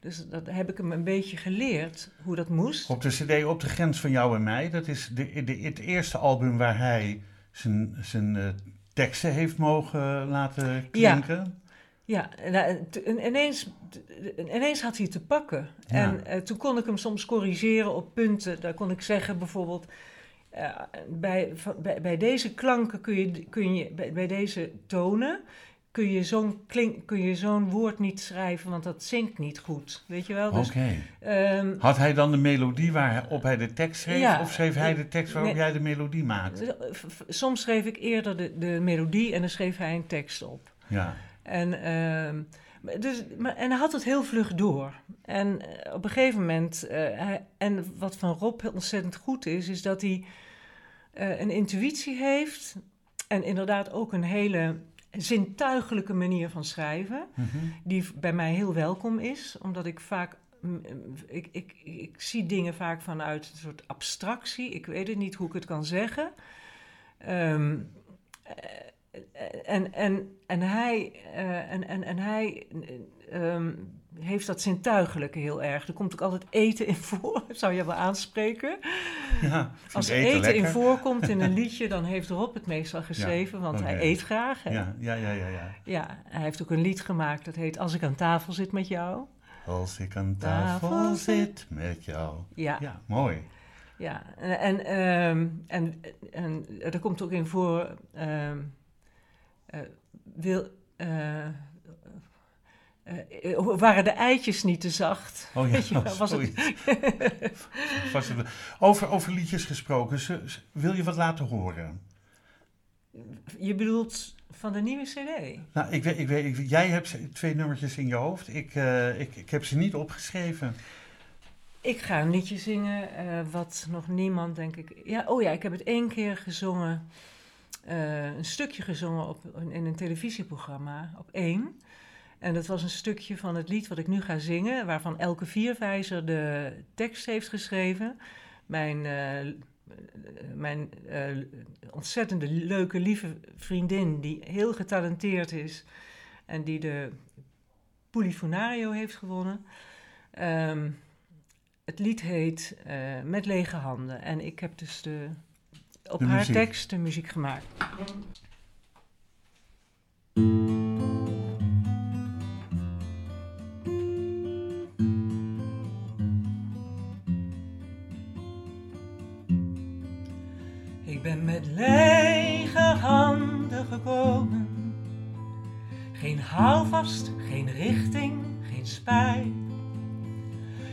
Dus dat heb ik hem een beetje geleerd, hoe dat moest. Op de CD Op de Grens van Jou en Mij, dat is de, de, het eerste album waar hij zijn, zijn eh, teksten heeft mogen laten klinken. Ja, t- en ineens, ineens had hij te pakken. Ja. En eh, toen kon ik hem soms corrigeren op punten. Daar kon ik zeggen bijvoorbeeld... eh, bij, van- bij, bij deze klanken kun je, kun je bij, bij deze tonen... kun je zo'n klink- kun je zo'n woord niet schrijven, want dat zinkt niet goed. Weet je wel? Dus, Oké. ehm, Had hij dan de melodie waarop hij de tekst schreef? Ja. of schreef hij de tekst waarop Nee. jij de melodie maakte? v- soms schreef ik eerder de, de melodie en dan schreef hij een tekst op. Ja. En, ehm, dus, maar, en hij had het heel vlug door. En eh, op een gegeven moment, eh, hij, en wat van Rob heel ontzettend goed is, is dat hij eh, een intuïtie heeft. En inderdaad ook een hele zintuigelijke manier van schrijven. Mhm. Die bij mij heel welkom is, omdat ik vaak. Ik, ik, ik zie dingen vaak vanuit een soort abstractie. Ik weet het niet hoe ik het kan zeggen. Ehm, eh, en, en, en hij, eh, en, en, en hij eh, ehm, heeft dat zintuigelijke heel erg. Er komt ook altijd eten in voor, zou je wel aanspreken. ja. Als eten, eten, in voorkomt in een liedje, dan heeft Rob het meestal geschreven, want hij eet graag. hè. Ja, ja, ja, ja, ja. Ja, hij heeft ook een lied gemaakt dat heet Als ik aan tafel zit met jou. Als ik aan tafel Tafel zit met jou. Ja, Ja, mooi. ja. En, en, ehm, en, en er komt ook in voor, ehm, eh, wil, eh, eh, eh, waren de eitjes niet te zacht? Oh ja, oh, was het- zoiets. Was het- over, over liedjes gesproken, wil je wat laten horen? Je bedoelt van de nieuwe cd? Nou, ik weet, ik weet, ik- jij hebt twee nummertjes in je hoofd. Ik, eh, ik, ik heb ze niet opgeschreven. Ik ga een liedje zingen, wat nog niemand, denk ik... Ja, oh ja, ik heb het één keer gezongen, een stukje gezongen op, in een televisieprogramma, op één. En dat was een stukje van het lied wat ik nu ga zingen, waarvan Elke Vierwijzer de tekst heeft geschreven. Mijn, eh, mijn eh, ontzettende leuke, lieve vriendin, die heel getalenteerd is en die de Polifonario heeft gewonnen. Ehm, het lied heet eh, Met lege handen. En ik heb dus de, op De haar muziek. tekst de muziek gemaakt. Ben met lege handen gekomen. Geen houvast, geen richting, geen spijt.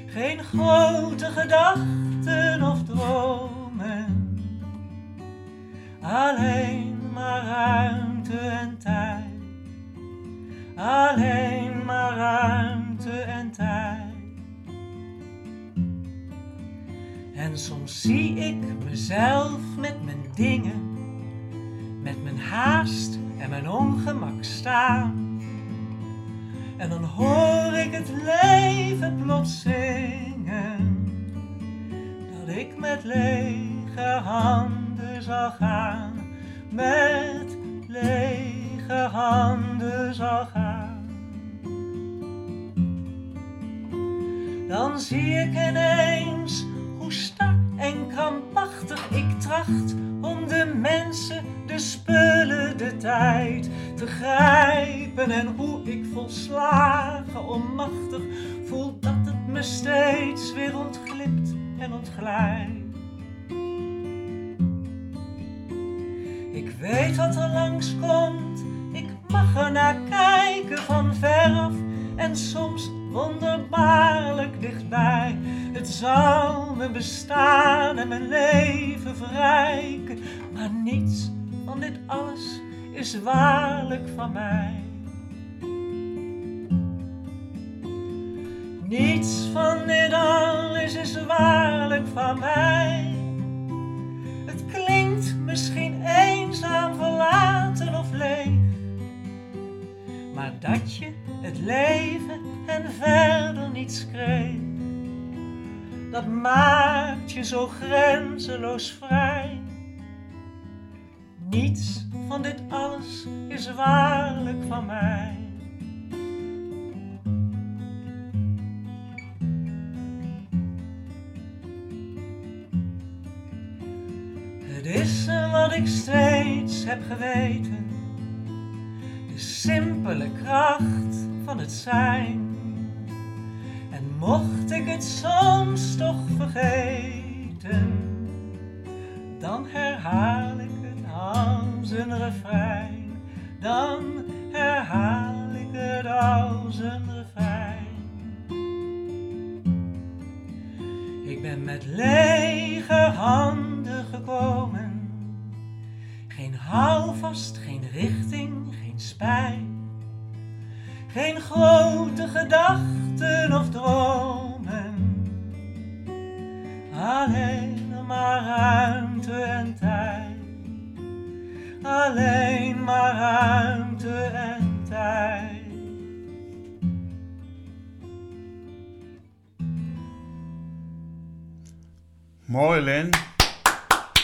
Geen grote gedachten of dromen. Alleen maar ruimte en tijd. Alleen maar ruimte en tijd. En soms zie ik mezelf met mijn dingen, met mijn haast en mijn ongemak staan. En dan hoor ik het leven plots zingen, dat ik met lege handen zal gaan, met lege handen zal gaan. Dan zie ik ineens hoe strak en krampachtig ik tracht om de mensen, de spullen, de tijd te grijpen. En hoe ik volslagen onmachtig voel dat het me steeds weer ontglipt en ontglijdt. Ik weet wat er langskomt, ik mag er naar kijken van veraf en soms wonderbaarlijk dichtbij. Het zal me bestaan en mijn leven verrijken, maar niets van dit alles is waarlijk van mij. Niets van dit alles is waarlijk van mij. Het klinkt misschien eenzaam, verlaten of leeg. Maar dat je het leven en verder niets kreeg, dat maakt je zo grenzeloos vrij. want dit alles is waarlijk van mij. Het is wat ik steeds heb geweten, de simpele kracht van het zijn. Mocht ik het soms toch vergeten, dan herhaal ik het als een refrein. Dan herhaal ik het als een refrein. Ik ben met lege handen gekomen. Geen houvast, geen richting, geen spijt. Geen grote gedachten of dromen. Alleen maar ruimte en tijd. Alleen maar ruimte en tijd. Mooi, Len.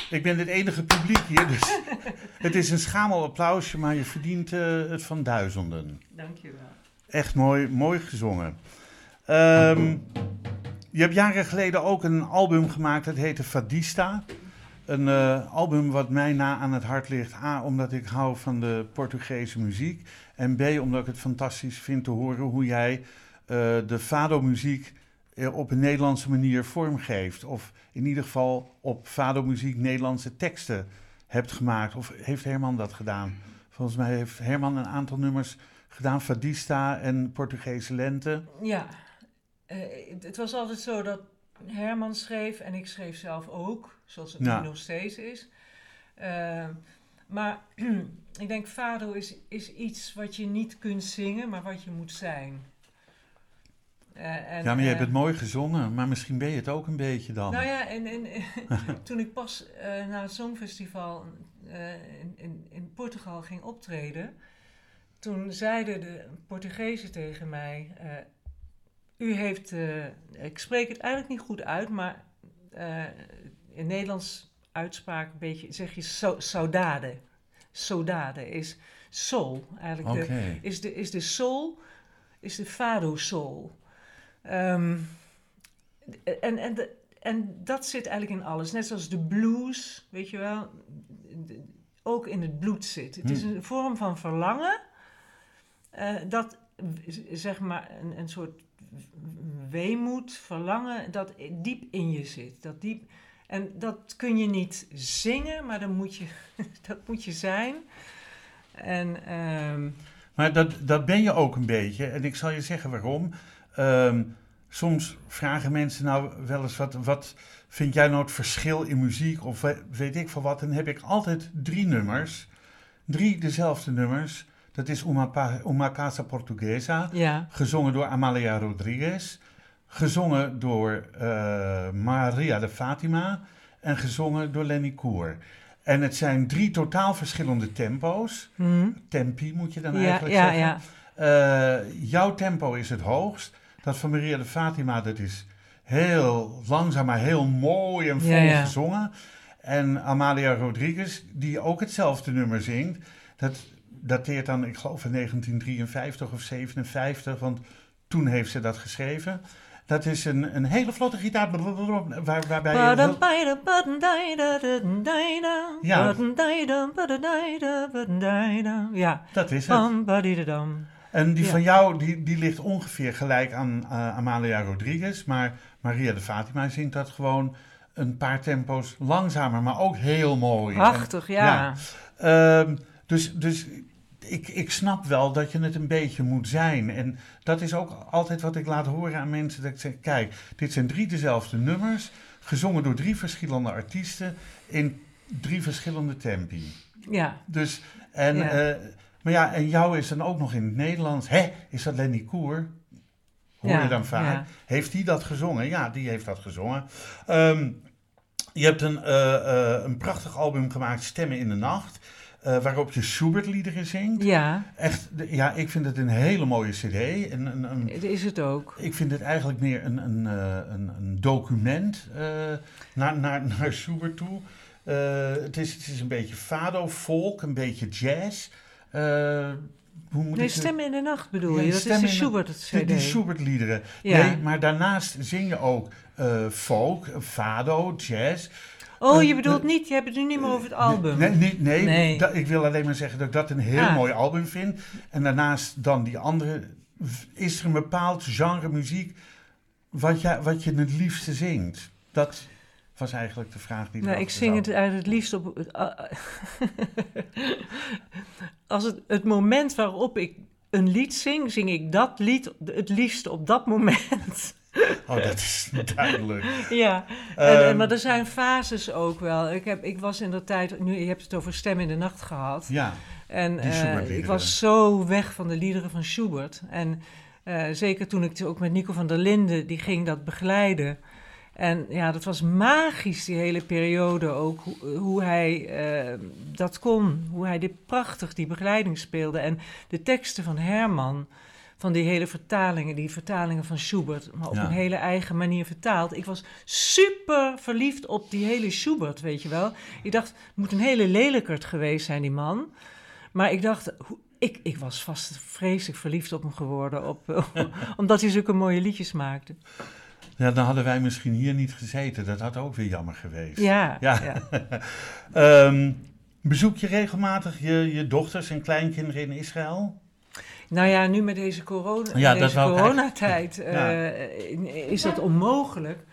Ik ben het enige publiek hier, dus het is een schamel applausje, maar je verdient eh, het van duizenden. Dankjewel. Echt mooi, mooi gezongen. Ehm, je hebt jaren geleden ook een album gemaakt, dat heette Fadista. Een eh, album wat mij na aan het hart ligt. A, omdat ik hou van de Portugese muziek. En B, omdat ik het fantastisch vind te horen hoe jij eh, de fado-muziek eh, op een Nederlandse manier vormgeeft. Of in ieder geval op fado-muziek Nederlandse teksten hebt gemaakt. Of heeft Herman dat gedaan? Volgens mij heeft Herman een aantal nummers gedaan. Fadista en Portugese Lente. Ja, eh, het was altijd zo dat Herman schreef en ik schreef zelf ook, zoals het nu nog steeds is. Eh, maar ik denk, fado is, is iets wat je niet kunt zingen, maar wat je moet zijn. Eh, en, ja, maar je hebt het mooi gezongen, maar misschien ben je het ook een beetje dan. Nou ja, en, en toen ik pas naar het Songfestival in, in, in Portugal ging optreden, toen zeiden de Portugezen tegen mij: eh, U heeft, eh, ik spreek het eigenlijk niet goed uit, maar eh, in Nederlands uitspraak een beetje, zeg je so, saudade. Saudade is soul, eigenlijk. De, is, de, is de soul, is de fado soul. Ehm, en, en, de- en dat zit eigenlijk in alles. Net zoals de blues, weet je wel, de- ook in het bloed zit. Het is Hm. een vorm van verlangen eh, dat, zeg maar, een, een soort weemoed, verlangen, dat diep in je zit. Dat diep, en dat kun je niet zingen, maar dan moet je, dat moet je zijn. En ehm, Maar dat, dat ben je ook een beetje. En ik zal je zeggen waarom. Ehm, soms vragen mensen nou wel eens wat, wat vind jij nou het verschil in muziek of we- weet ik veel wat. En dan heb ik altijd drie nummers. Drie dezelfde nummers. Dat is Uma, Pa- Uma Casa Portuguesa, ja, gezongen door Amalia Rodriguez. Gezongen door eh, Maria de Fatima en gezongen door Lenny Koer. En het zijn drie totaal verschillende tempo's. Hm. Tempi moet je dan ja, eigenlijk ja, zeggen. Eh, jouw tempo is het hoogst. Dat van Maria de Fatima, dat is heel langzaam, maar heel mooi en vol gezongen. En Amalia Rodriguez, die ook hetzelfde nummer zingt, dat dateert dan, ik geloof, van 1953 of 57, want toen heeft ze dat geschreven. Dat is een, een hele vlotte gitaar, waar, waarbij je... Ja. Dat is het. En die Ja. van jou, die, die ligt ongeveer gelijk aan eh, Amalia Rodriguez. Maar Maria de Fatima zingt dat gewoon een paar tempo's langzamer, maar ook heel mooi. Prachtig, ja. Ehm, dus dus ik, ik snap wel dat je het een beetje moet zijn. En dat is ook altijd wat ik laat horen aan mensen. Dat ik zeg, kijk, dit zijn drie dezelfde nummers, gezongen door drie verschillende artiesten in drie verschillende tempi. Ja. Dus, en, Ja. eh, maar ja, en jou is dan ook nog in het Nederlands. Hé, is dat Lenny Koer? Hoor Ja, je dan vaak. ja. Heeft die dat gezongen? Ja, die heeft dat gezongen. Ehm, je hebt een, eh, eh, een prachtig album gemaakt, Stemmen in de Nacht. Eh, waarop je Schubert-liederen zingt. Ja, Echt, de- ja, ik vind het een hele mooie cd. En een, een, is het ook. ik vind het eigenlijk meer een, een, eh, een, een document eh, naar, naar, naar Schubert toe. Het, is, het is een beetje fado, folk, een beetje jazz. Hoe moet nee, Stemmen in de Nacht bedoel je? Dat is de Schubert het CD. Die, Schubert-liederen. Ja. Nee, maar daarnaast zing je ook folk, fado, jazz. Oh, je bedoelt niet, je hebt het nu niet meer over het album. Nee, nee, nee, nee. Dat, ik wil alleen maar zeggen dat ik dat een heel ah. mooi album vind. En daarnaast dan die andere, is er een bepaald genre muziek wat je, wat je het liefste zingt? Dat was eigenlijk de vraag die. Nou, ik zing het eigenlijk het liefst op. Als het, het moment waarop ik een lied zing, zing ik dat lied het liefst op dat moment. Oh, dat is duidelijk. ja, en, ehm, maar er zijn fases ook wel. Ik, heb, ik was in de tijd, nu je hebt het over Stem in de Nacht gehad. Ja. En uh, ik was zo weg van de liederen van Schubert. En uh, zeker toen ik ook met Nico van der Linden, die ging dat begeleiden. En ja, dat was magisch, die hele periode ook. Hoe, hoe hij uh, dat kon. Hoe hij dit prachtig, die begeleiding speelde. En de teksten van Herman, van die hele vertalingen, die vertalingen van Schubert, maar op een hele eigen manier vertaald. Ik was super verliefd op die hele Schubert, weet je wel. Ik dacht, het moet een hele lelijkert geweest zijn, die man. Maar ik dacht, ik, ik was vast vreselijk verliefd op hem geworden, op, omdat hij zulke mooie liedjes maakte. Ja, dan hadden wij misschien hier niet gezeten. Dat had ook weer jammer geweest. Ja. ja. Ehm, bezoek je regelmatig je, je dochters en kleinkinderen in Israël? Nou ja, nu met deze, corona, ja, deze coronatijd uh, is dat onmogelijk.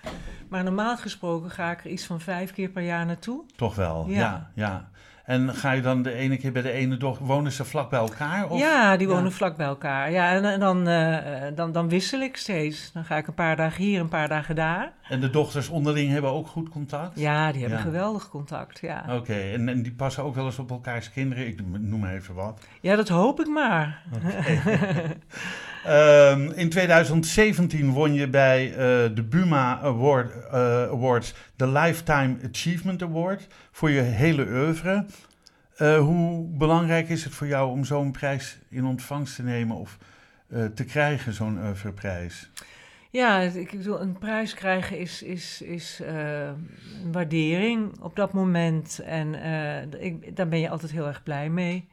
Maar normaal gesproken ga ik er iets van vijf keer per jaar naartoe. Toch wel, ja. ja. En ga je dan de ene keer bij de ene dochter, wonen ze vlak bij elkaar? Of? Ja, die wonen vlak bij elkaar. Ja, en, dan, uh, dan, dan wissel ik steeds. Dan ga ik een paar dagen hier, een paar dagen daar. En de dochters onderling hebben ook goed contact? Ja, die hebben geweldig contact, ja. Oké, en, en die passen ook wel eens op elkaars kinderen? Ik noem maar even wat. Ja, dat hoop ik maar. um, in 2017 won je bij uh, de Buma Award, uh, Awards de Lifetime Achievement Award voor je hele oeuvre. Uh, hoe belangrijk is het voor jou om zo'n prijs in ontvangst te nemen of te krijgen, zo'n oeuvreprijs? Ja, ik bedoel, een prijs krijgen is, is, is een waardering op dat moment. En ik, daar ben je altijd heel erg blij mee.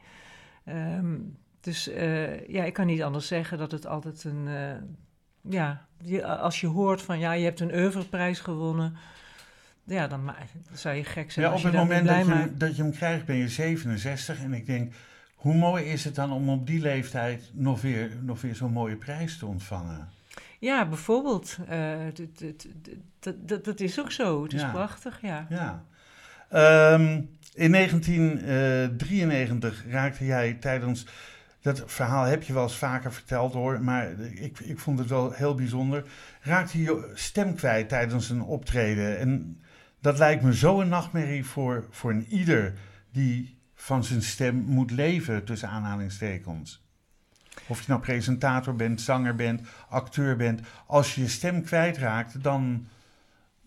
Um, dus uh, ja, ik kan niet anders zeggen dat het altijd een. Uh, ja, als je hoort van ja, je hebt een oeuvreprijs gewonnen. Ja, dan, dan zou je gek zijn. Ja, op het moment dat je, dat je hem krijgt, ben je 67. En ik denk, hoe mooi is het dan om op die leeftijd nog weer, nog weer zo'n mooie prijs te ontvangen? Ja, bijvoorbeeld. Uh, dat, dat, is ook zo. Het is prachtig, ja. ja. Um, in 1993 raakte jij tijdens dat verhaal heb je wel eens vaker verteld hoor, maar ik, ik vond het wel heel bijzonder. Raakte je stem kwijt tijdens een optreden. En dat lijkt me zo een nachtmerrie voor, voor een ieder die van zijn stem moet leven, tussen aanhalingstekens. Of je nou presentator bent, zanger bent, acteur bent. Als je je stem kwijtraakt, dan,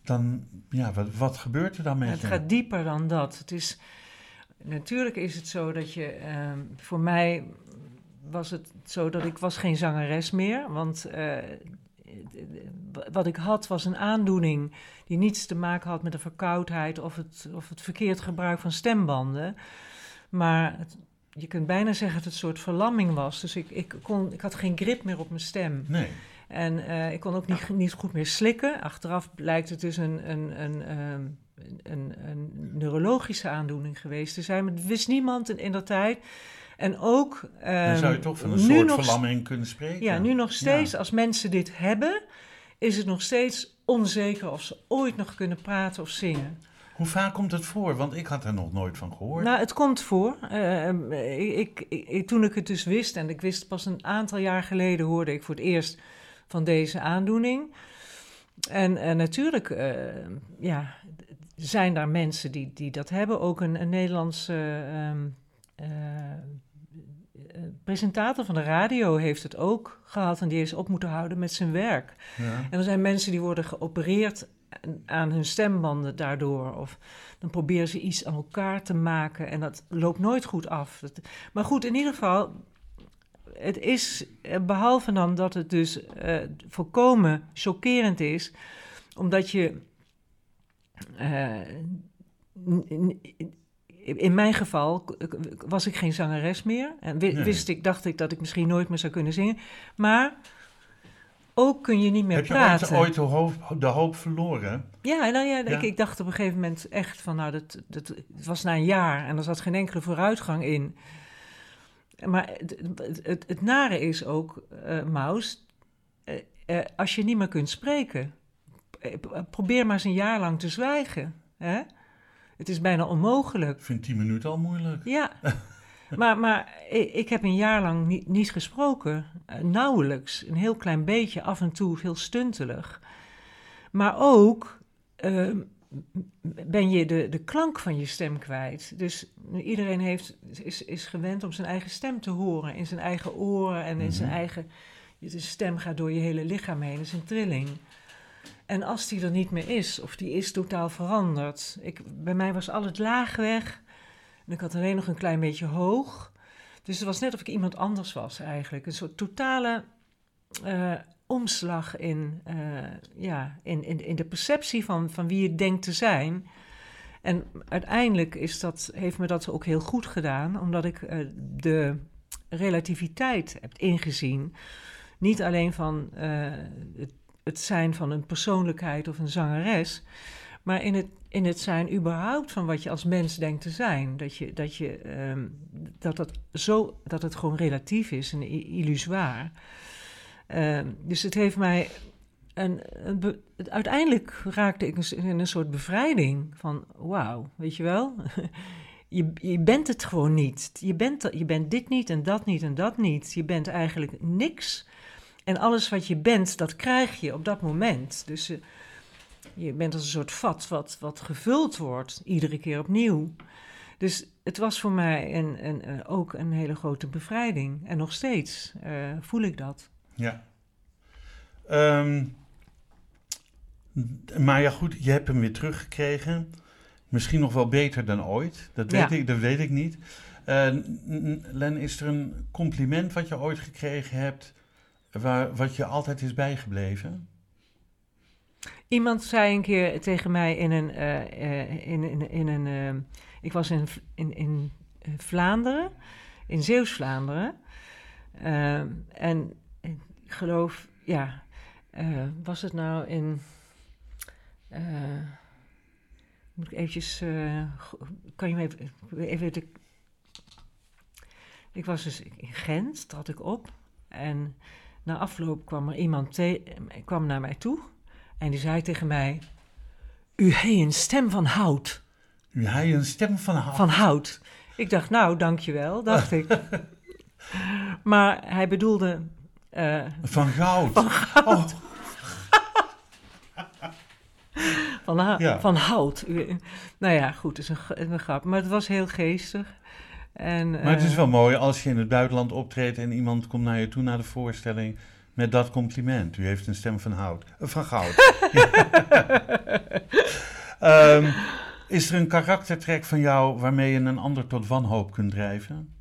dan ja, wat, wat gebeurt er dan met je? Het gaat dieper dan dat. Het is, natuurlijk is het zo dat je, ehm, voor mij was het zo dat ik was geen zangeres meer, want uh, wat ik had was een aandoening die niets te maken had met de verkoudheid of het, of het verkeerd gebruik van stembanden. Maar het, je kunt bijna zeggen dat het een soort verlamming was. Dus ik, ik, kon, ik had geen grip meer op mijn stem. Nee. En uh, ik kon ook niet, niet goed meer slikken. Achteraf blijkt het dus een, een, een, um, een, een neurologische aandoening geweest te zijn. Maar het wist niemand in, in dat tijd. En ook. Dan zou je ehm, toch van een soort verlamming kunnen spreken. Ja, nu nog steeds, als mensen dit hebben, is het nog steeds onzeker of ze ooit nog kunnen praten of zingen. Hoe vaak komt het voor? Want ik had er nog nooit van gehoord. Nou, het komt voor. Uh, ik, ik, toen ik het dus wist, en ik wist pas een aantal jaar geleden, hoorde ik voor het eerst van deze aandoening. En uh, natuurlijk, uh, ja, zijn daar mensen die, die dat hebben. Ook een, een Nederlandse eh, presentator van de radio heeft het ook gehad en die is op moeten houden met zijn werk. Ja. En er zijn mensen die worden geopereerd aan hun stembanden daardoor. Of dan proberen ze iets aan elkaar te maken en dat loopt nooit goed af. maar goed, in ieder geval, het is, eh, behalve dan dat het dus uh, volkomen chockerend is, omdat je n- in mijn geval was ik geen zangeres meer. En Nee. wist ik, dacht ik dat ik misschien nooit meer zou kunnen zingen. Maar ook kun je niet meer Heb je praten. ooit, ooit de, hoop, de hoop verloren? Ja, nou ja, Ja. Ik, ik dacht op een gegeven moment echt van, nou, dat, dat, het was na een jaar en er zat geen enkele vooruitgang in. Maar het, het, het, het nare is ook, eh Maus, eh, eh, als je niet meer kunt spreken, probeer maar eens een jaar lang te zwijgen. Hè? Het is bijna onmogelijk. Ik vind 10 minuten al moeilijk. Ja, maar, maar ik, heb een jaar lang niet, niet gesproken. Eh, nauwelijks. Een heel klein beetje, af en toe heel stuntelig. Maar ook eh, ben je de, de klank van je stem kwijt. Dus iedereen heeft, is, is gewend om zijn eigen stem te horen. In zijn eigen oren en in zijn Mhm. eigen... De stem gaat door je hele lichaam heen, dat is een trilling. En als die er niet meer is, of die is totaal veranderd. Ik, bij mij was al het laag weg. En ik had alleen nog een klein beetje hoog. Dus het was net of ik iemand anders was eigenlijk. Een soort totale eh, omslag in, eh, ja, in, in, in de perceptie van, van wie je denkt te zijn. En uiteindelijk is dat, heeft me dat ook heel goed gedaan, omdat ik eh, de relativiteit heb ingezien. Niet alleen van eh, het, het zijn van een persoonlijkheid of een zangeres, maar in het, in het zijn überhaupt van wat je als mens denkt te zijn. Dat, je, dat, je, ehm, dat, dat, zo, dat het gewoon relatief is en illusoir. Ehm, dus het heeft mij. Het- uiteindelijk raakte ik een s- in een soort bevrijding van wauw, weet je wel? Je, je bent het gewoon niet. Je bent, je bent dit niet en dat niet en dat niet. Je bent eigenlijk niks. En alles wat je bent, dat krijg je op dat moment. Dus eh, je bent als een soort vat wat, wat gevuld wordt, iedere keer opnieuw. Dus het was voor mij een, een, eh, ook een hele grote bevrijding. En nog steeds eh, voel ik dat. Ja. Ehm, maar ja, goed, je hebt hem weer teruggekregen. Misschien nog wel beter dan ooit. Dat weet, Ja. ik, dat weet ik niet. Len, is er een compliment wat je ooit gekregen hebt, waar, wat je altijd is bijgebleven? Iemand zei een keer tegen mij in een. eh, eh, in, in, in een eh, ik was in, in, in Vlaanderen, in Zeeuws-Vlaanderen. En ik geloof, ja, was het nou in. moet ik eventjes. kan je me even. even de, ik was dus in Gent, trad ik op. En na afloop kwam er iemand te, kwam naar mij toe. En die zei tegen mij: U heeft een stem van hout. U hij een stem van hout. Van hout. Ik dacht, nou, dankjewel, dacht ik. Maar hij bedoelde. eh, Van goud. Oh, van, ha- Ja. van hout. U- nou ja, goed, het is een grap. Maar het was heel geestig. En, maar het eh, is wel mooi als je in het buitenland optreedt en iemand komt naar je toe naar de voorstelling met dat compliment. U heeft een stem van hout. eh, van goud. Ehm, is er een karaktertrek van jou waarmee je een ander tot wanhoop kunt drijven?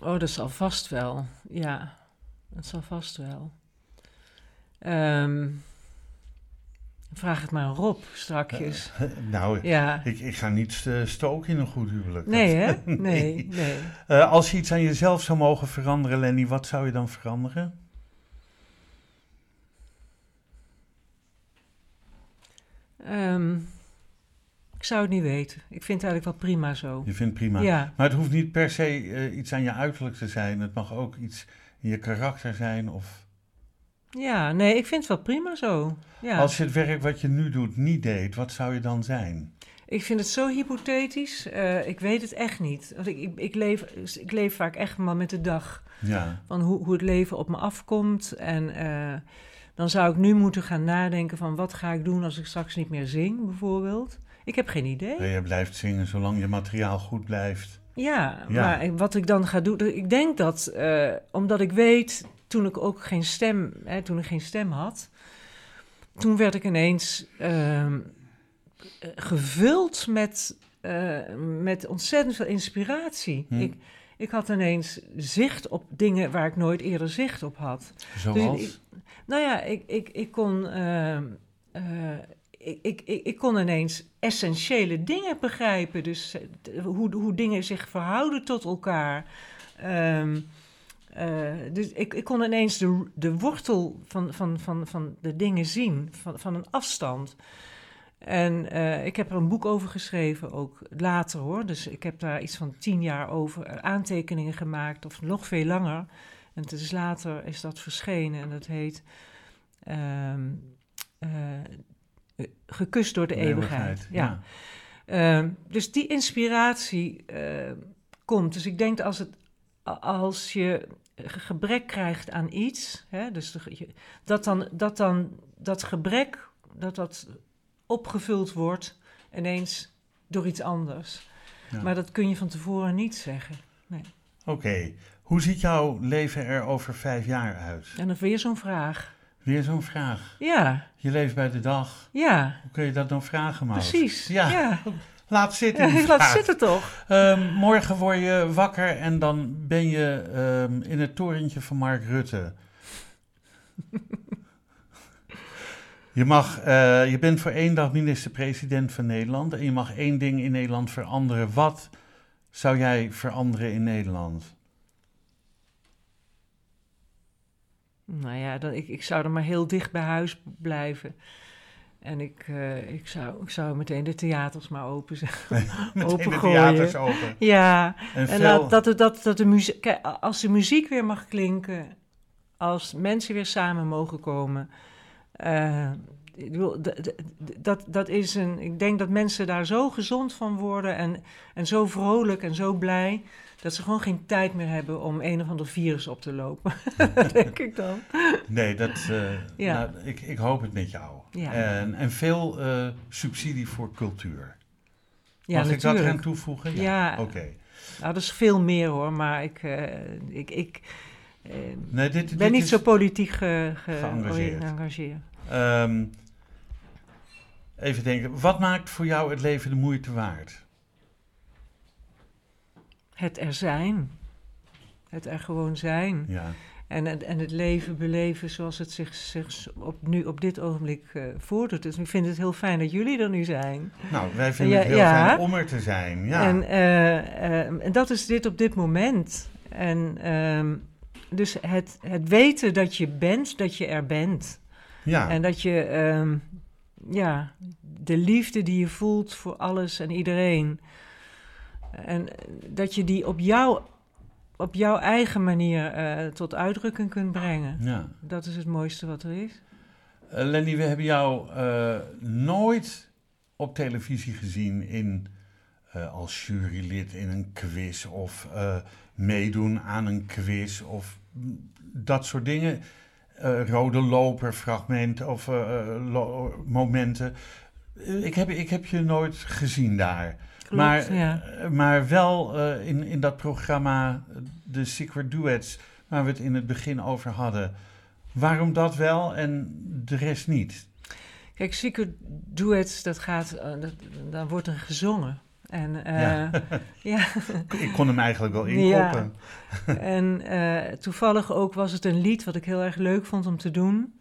Oh, dat zal vast wel. Ja, dat zal vast wel. Ehm, vraag het maar aan Rob strakjes. nou, ja. ik, ik ga niet eh, stoken in een goed huwelijk. Nee, hè? Nee, nee. Eh, als je iets aan jezelf zou mogen veranderen, Lenny, wat zou je dan veranderen? Ehm, ik zou het niet weten. Ik vind het eigenlijk wel prima zo. Je vindt prima. Ja, Maar het hoeft niet per se eh, iets aan je uiterlijk te zijn. Het mag ook iets in je karakter zijn. Of ja, nee, ik vind het wel prima zo. Ja. als je het werk wat je nu doet niet deed, wat zou je dan zijn? Ik vind het zo hypothetisch. Eh, ik weet het echt niet. Want ik, ik, ik, leef, ik leef vaak echt maar met de dag. Ja, Van hoe, hoe het leven op me afkomt. En eh, dan zou ik nu moeten gaan nadenken van wat ga ik doen als ik straks niet meer zing, bijvoorbeeld. Ik heb geen idee. je blijft zingen zolang je materiaal goed blijft. Ja, Ja. maar wat ik dan ga doen... Ik denk dat, eh, omdat ik weet, toen ik ook geen stem... Hè, toen ik geen stem had... Toen werd ik ineens ehm, eh, gevuld met, eh, met ontzettend veel inspiratie. Hm. Ik, ik had ineens zicht op dingen waar ik nooit eerder zicht op had. Zoals? Dus ik- nou ja, ik, ik, ik kon. ehm, eh, ik, ik, ik, kon ineens essentiële dingen begrijpen. Dus eh, hoe, hoe dingen zich verhouden tot elkaar. Ehm, eh, dus ik, ik kon ineens de, de wortel van, van, van, van de dingen zien, van, van een afstand. En eh, ik heb er een boek over geschreven, ook later hoor. Dus ik heb daar iets van tien jaar over eh, aantekeningen gemaakt, of nog veel langer. En het is later is dat verschenen en dat heet eh, Gekust door de, De eeuwigheid. Ja. ja. Ehm, dus die inspiratie komt. Dus ik denk dat als, het, als je gebrek krijgt aan iets, hè, dus de- dat, dan, dat dan dat gebrek, dat dat opgevuld wordt ineens door iets anders. Ja. Maar dat kun je van tevoren niet zeggen. Oké, hoe ziet jouw leven er over vijf jaar uit? En dan weer zo'n vraag. Weer zo'n vraag. Ja, Je leeft bij de dag. ja, Hoe kun je dat dan vragen, Maud? precies. Ja, ja. Laat zitten. Laat zitten toch. Ehm, morgen word je wakker en dan ben je ehm, in het torentje van Mark Rutte. Je, mag, eh, je bent voor één dag minister-president van Nederland en je mag één ding in Nederland veranderen. Wat zou jij veranderen in Nederland? Nou ja, dan, ik, ik zou er maar heel dicht bij huis blijven. En ik, eh, ik, zou, ik zou meteen de theaters maar open. Meteen de Opengooien. theaters open. Ja, En, en veel... laat, dat, dat, dat de muziek, als de muziek weer mag klinken, als mensen weer samen mogen komen. eh, ik bedoel, d- d- d- dat, dat is een, ik denk dat mensen daar zo gezond van worden en, en zo vrolijk en zo blij, dat ze gewoon geen tijd meer hebben om een of ander virus op te lopen. denk ik dan. Nee, dat, eh, Ja. nou, ik, ik hoop het met jou. Ja. En, en veel eh, subsidie voor cultuur. Ja, Mag ik dat eraan toevoegen? Ja. Oké. Nou, dat is veel meer hoor, maar ik, eh, ik, ik Nee, dit, ben dit niet zo politiek ge, ge- Geëngageerd. geëngageerd. ehm, even denken, wat maakt voor jou het leven de moeite waard? Het er zijn. Het er gewoon zijn. Ja, En, het- en het leven beleven zoals het zich, zich op, nu op dit ogenblik eh, voordoet. Dus ik vind het heel fijn dat jullie er nu zijn. nou, wij vinden Ja, het heel ja. fijn om er te zijn. Ja, En, eh, eh, en dat is dit op dit moment. En ehm, dus het, het weten dat je bent, dat je er bent. ja. En dat je, ehm, ja, de liefde die je voelt voor alles en iedereen. En dat je die op, jou, op jouw eigen manier eh, tot uitdrukking kunt brengen. ja. Dat is het mooiste wat er is. Eh, Lenny, we hebben jou eh, nooit op televisie gezien in, als jurylid in een quiz of meedoen aan een quiz of dat soort dingen. Rode loper fragmenten of lo- momenten. Ik, heb, ik heb je nooit gezien daar. Klopt, maar, ja. eh, maar wel eh, in, in dat programma eh, The Secret Duets, waar we het in het begin over hadden. Waarom dat wel en de rest niet? Kijk, Secret Duets, dat gaat, dat, dan wordt er gezongen. En, Ja. ja. Ik kon hem eigenlijk wel Ja. inkoppen. en eh, toevallig ook was het een lied wat ik heel erg leuk vond om te doen.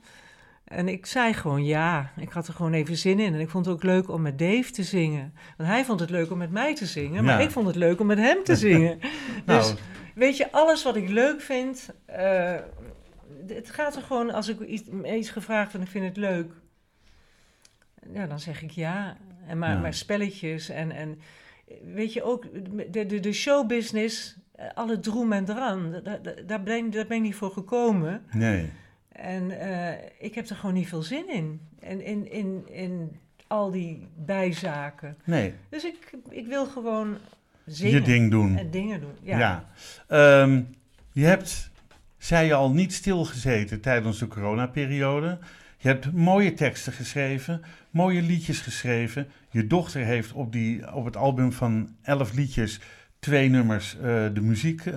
En ik zei gewoon ja. Ik had er gewoon even zin in. En ik vond het ook leuk om met Dave te zingen. Want hij vond het leuk om met mij te zingen. Maar Ja. ik vond het leuk om met hem te zingen. Nou, Dus weet je, alles wat ik leuk vind. eh, het gaat er gewoon, als ik iets, iets gevraagd en ik vind het leuk. Ja, dan zeg ik ja. En maar, Ja. maar spelletjes en, en weet je ook, de, de, de showbusiness, eh, alle droem en dran, da- da- daar ben, daar ben ik niet voor gekomen. nee. En eh, ik heb er gewoon niet veel zin in. En in, in, in al die bijzaken. Nee, Dus ik, ik wil gewoon zingen je ding doen. en dingen doen. Ja. Ja. Ehm, je hebt, zei je al, niet stilgezeten tijdens de coronaperiode. Je hebt mooie teksten geschreven, mooie liedjes geschreven. Je dochter heeft op, die, op het album van elf liedjes twee nummers eh, de muziek, eh,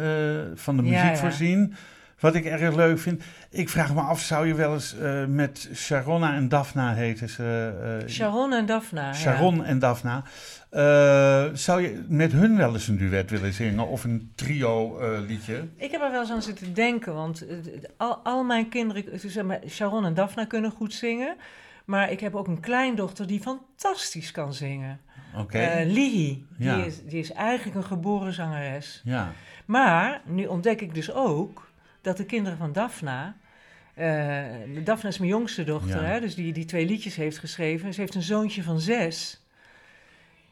van de Ja, muziek ja. voorzien. Wat ik erg leuk vind. Ik vraag me af, zou je wel eens eh, met Sharonna en Daphna heten ze? eh, Sharon en Daphna. ja. Sharon en Daphna. Eh, zou je met hun wel eens een duet willen zingen of een trio eh, liedje? Ik heb er wel eens aan zitten denken, want eh, al, al mijn kinderen, zeg maar, Sharon en Daphna kunnen goed zingen. Maar ik heb ook een kleindochter die fantastisch kan zingen. Oké. Eh Lihi, die, is, die is eigenlijk een geboren zangeres. ja. Maar nu ontdek ik dus ook dat de kinderen van Daphna... eh Daphna is mijn jongste dochter, Ja. hè, dus die, die twee liedjes heeft geschreven. Ze heeft een zoontje van zes.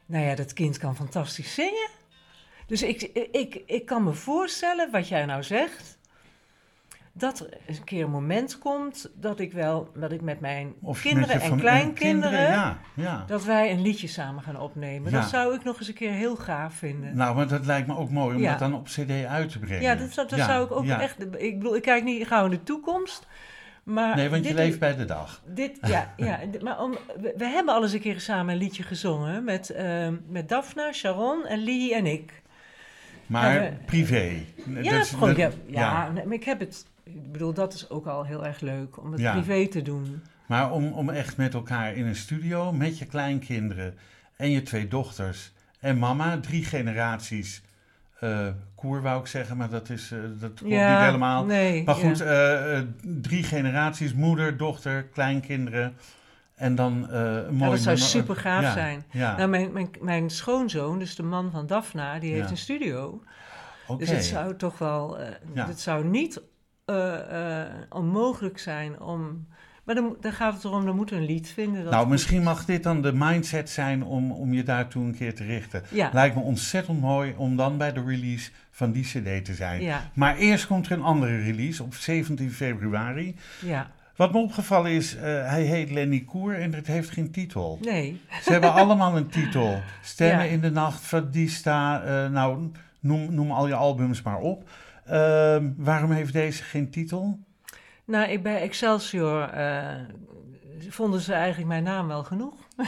Nou ja, dat kind kan fantastisch zingen. Dus ik, ik, ik kan me voorstellen, wat jij nou zegt... dat er eens een keer een moment komt dat ik wel... dat ik met mijn Of kinderen met en kleinkinderen... Ja, ja. dat wij een liedje samen gaan opnemen. Ja. Dat zou ik nog eens een keer heel gaaf vinden. Nou, maar dat lijkt me ook mooi om dat dan op cd uit te brengen. Ja, dat, zou- dat zou ik ook echt. Ik bedoel, ik kijk niet gauw in de toekomst. Maar Nee, want je leeft bij de dag. Dit, ja, ja, maar om, we, we hebben al eens een keer samen een liedje gezongen met, ehm, met Daphna, Sharon en Lee en ik. Maar we- privé. Ja, Dat dat- ja, ja, ik heb het. Ik bedoel, dat is ook al heel erg leuk om het Ja. privé te doen. Maar om, om echt met elkaar in een studio, met je kleinkinderen en je twee dochters en mama, drie generaties eh koer wou ik zeggen, maar dat, is, eh, dat klopt niet helemaal. Nee, Maar goed, ja. eh, drie generaties, moeder, dochter, kleinkinderen en dan een mooi Ja, dat zou super gaaf Ja, zijn. Nou, mijn, mijn, mijn schoonzoon, dus de man van Daphna, die heeft een studio. Dus het zou toch wel, het zou niet onmogelijk zijn om. Maar dan, dan gaat het erom, dan moeten we een lied vinden. Dat Nou, misschien mag dit dan de mindset zijn om, om je daartoe een keer te richten. Ja, Lijkt me ontzettend mooi om dan bij de release van die CD te zijn. ja, Maar eerst komt er een andere release op 17 februari. ja. Wat me opgevallen is, eh, hij heet Lenny Koer en het heeft geen titel. Nee. Ze hebben allemaal een titel. Stemmen in de Nacht, Fadista, eh, nou, noem, noem al je albums maar op. Ehm, waarom heeft deze geen titel? Nou, ik, bij Excelsior eh, vonden ze eigenlijk mijn naam wel genoeg.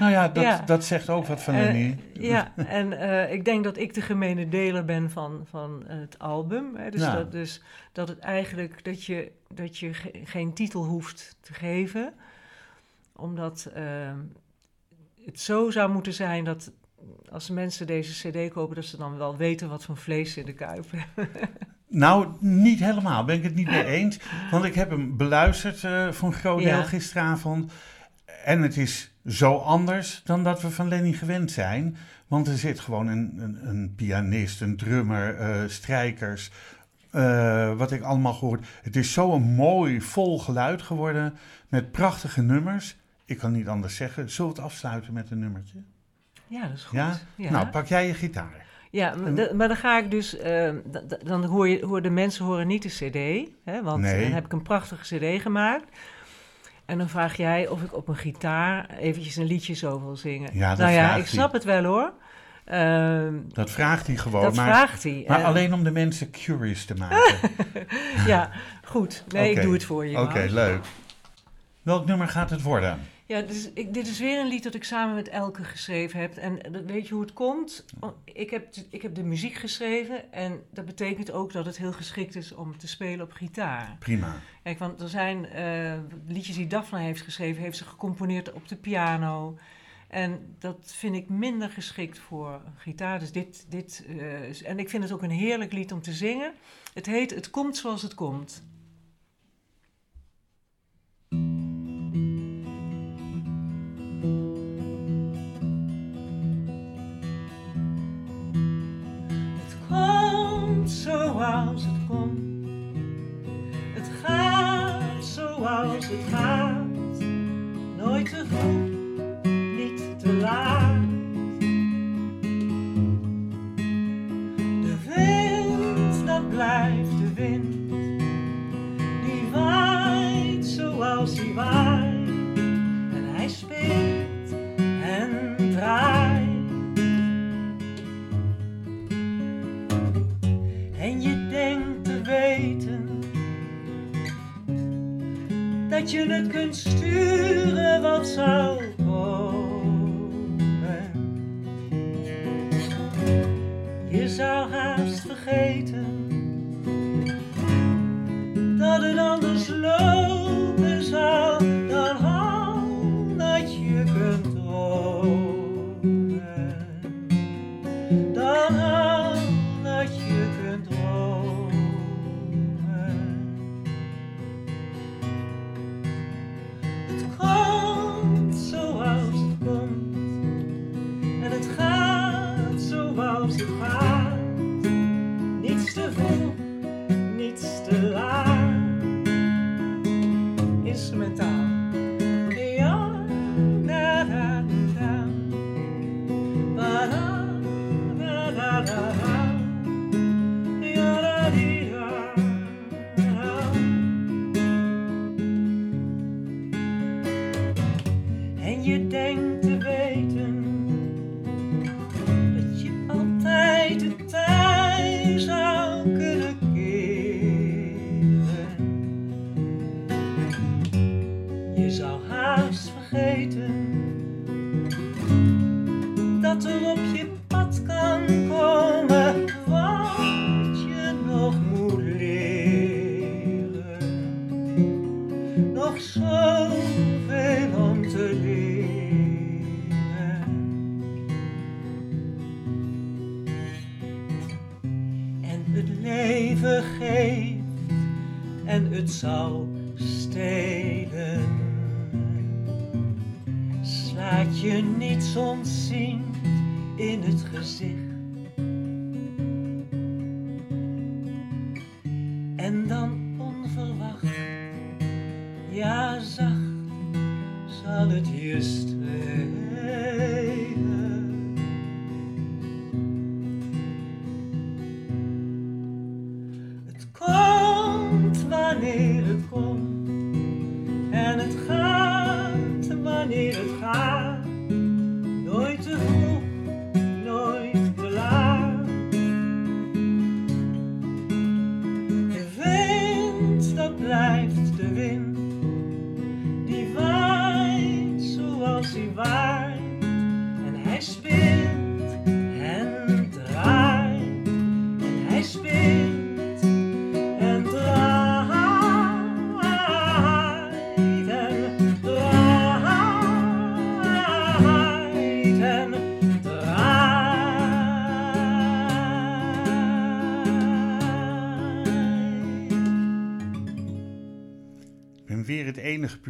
Nou ja, dat, Ja. dat zegt ook wat van Eh, Lenny. Ja, en eh, ik denk dat ik de gemene deler ben van, van het album. Hè. Dus, Ja. dat, dus dat het eigenlijk dat je, dat je ge- geen titel hoeft te geven. Omdat eh, het zo zou moeten zijn dat als mensen deze cd kopen, dat ze dan wel weten wat voor vlees ze in de kuip hebben. Nou, niet helemaal. Ben ik het niet mee eens. Want ik heb hem beluisterd eh voor een groot deel Ja. gisteravond. En het is zo anders dan dat we van Lenny gewend zijn. Want er zit gewoon een, een, een pianist, een drummer, eh, strijkers. eh, wat ik allemaal gehoord. Het is zo'n mooi, vol geluid geworden. Met prachtige nummers. Ik kan niet anders zeggen. Zullen we het afsluiten met een nummertje? Ja, dat is goed. Ja? Ja. Nou, pak jij je gitaar. Ja, maar, da- maar dan ga ik dus, eh, dan hoor je, hoor de mensen horen niet de CD, hè, want Nee. dan heb ik een prachtige CD gemaakt. En dan vraag jij of ik op een gitaar eventjes een liedje zo wil zingen. Ja, dat nou ja, ik snap het wel hoor. Ehm, Dat vraagt hij gewoon. dat maar vraagt hij. maar Eh, alleen om de mensen curious te maken. Ja, goed. Nee, ik doe het voor je. Oké, leuk. Welk nummer gaat het worden? Ja, dus ik, dit is weer een lied dat ik samen met Elke geschreven heb. En dat- weet je hoe het komt? Oh, Ik heb, ik heb de muziek geschreven en dat betekent ook dat het heel geschikt is om te spelen op gitaar. Prima. Kijk, want er zijn eh, liedjes die Daphne heeft geschreven, heeft ze gecomponeerd op de piano. En dat vind ik minder geschikt voor gitaar. Dus dit, dit, eh, en ik vind het ook een heerlijk lied om te zingen. Het heet Het komt zoals het komt. Het gaat. Nooit vroeg, dat je het kunt sturen wat zou komen. Je zou haast vergeten you ding.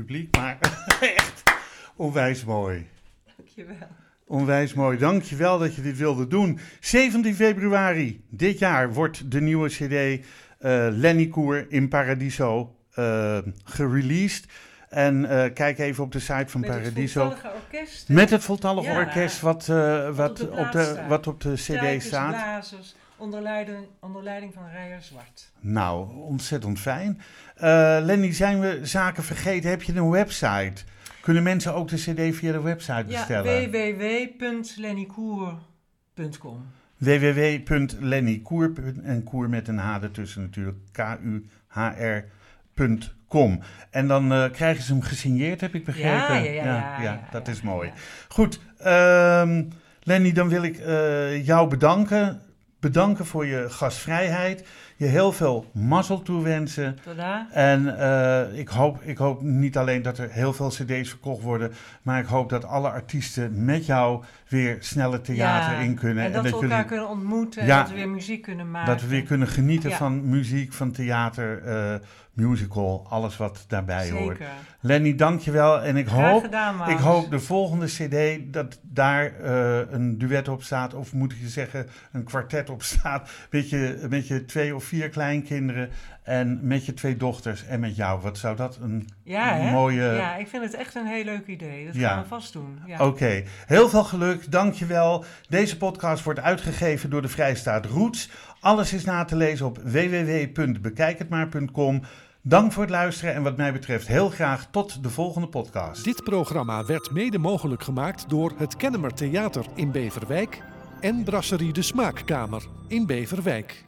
Publiek, maar echt onwijs mooi. Dankjewel. Onwijs mooi. Dank je wel dat je dit wilde doen. 17 februari dit jaar wordt de nieuwe CD eh, Lenny Koer in Paradiso eh, gereleased. En eh, kijk even op de site van Met het Paradiso. voltallige orkest. Met het voltallig Ja. orkest wat, wat, op de op wat op de CD staat. blazers, onder leiding, onder leiding van Rijer Zwart. Nou, ontzettend fijn. Eh, Lenny, zijn we zaken vergeten? Heb je een website? Kunnen mensen ook de CD via de website Ja, bestellen? www.lennykoer.com. www.lennykoer en koer met een H ertussen natuurlijk, K-U-H-R.com. En dan eh, krijgen ze hem gesigneerd, heb ik begrepen. Ja, ja, ja, ja, ja, dat ja, is mooi. ja. Goed, ehm, Lenny, dan wil ik eh, jou bedanken. Bedanken voor je gastvrijheid. Je heel veel mazzel toewensen. Tada. En eh, ik, hoop, ik hoop niet alleen dat er heel veel cd's verkocht worden, maar ik hoop dat alle artiesten met jou weer sneller theater Ja, in kunnen. En dat we elkaar jullie, kunnen ontmoeten en Ja. dat we weer muziek kunnen maken. dat we weer kunnen genieten Ja. van muziek, van theater, eh, musical, alles wat daarbij hoort. Zeker. Lenny, dankjewel. En ik Graag hoop, gedaan, ik hoop de volgende cd dat daar eh, een duet op staat, of moet ik je zeggen een kwartet op staat, met je, met je twee of vier kleinkinderen en met je twee dochters en met jou. Wat zou dat een Ja, mooie... Ja, ik vind het echt een heel leuk idee. Dat Ja. gaan we vast doen. Ja. Oké, heel veel geluk, dankjewel. Deze podcast wordt uitgegeven door de Vrijstaat Roots. Alles is na te lezen op www.bekijkhetmaar.com. Dank voor het luisteren en wat mij betreft heel graag tot de volgende podcast. Dit programma werd mede mogelijk gemaakt door het Kennemer Theater in Beverwijk en Brasserie de Smaakkamer in Beverwijk.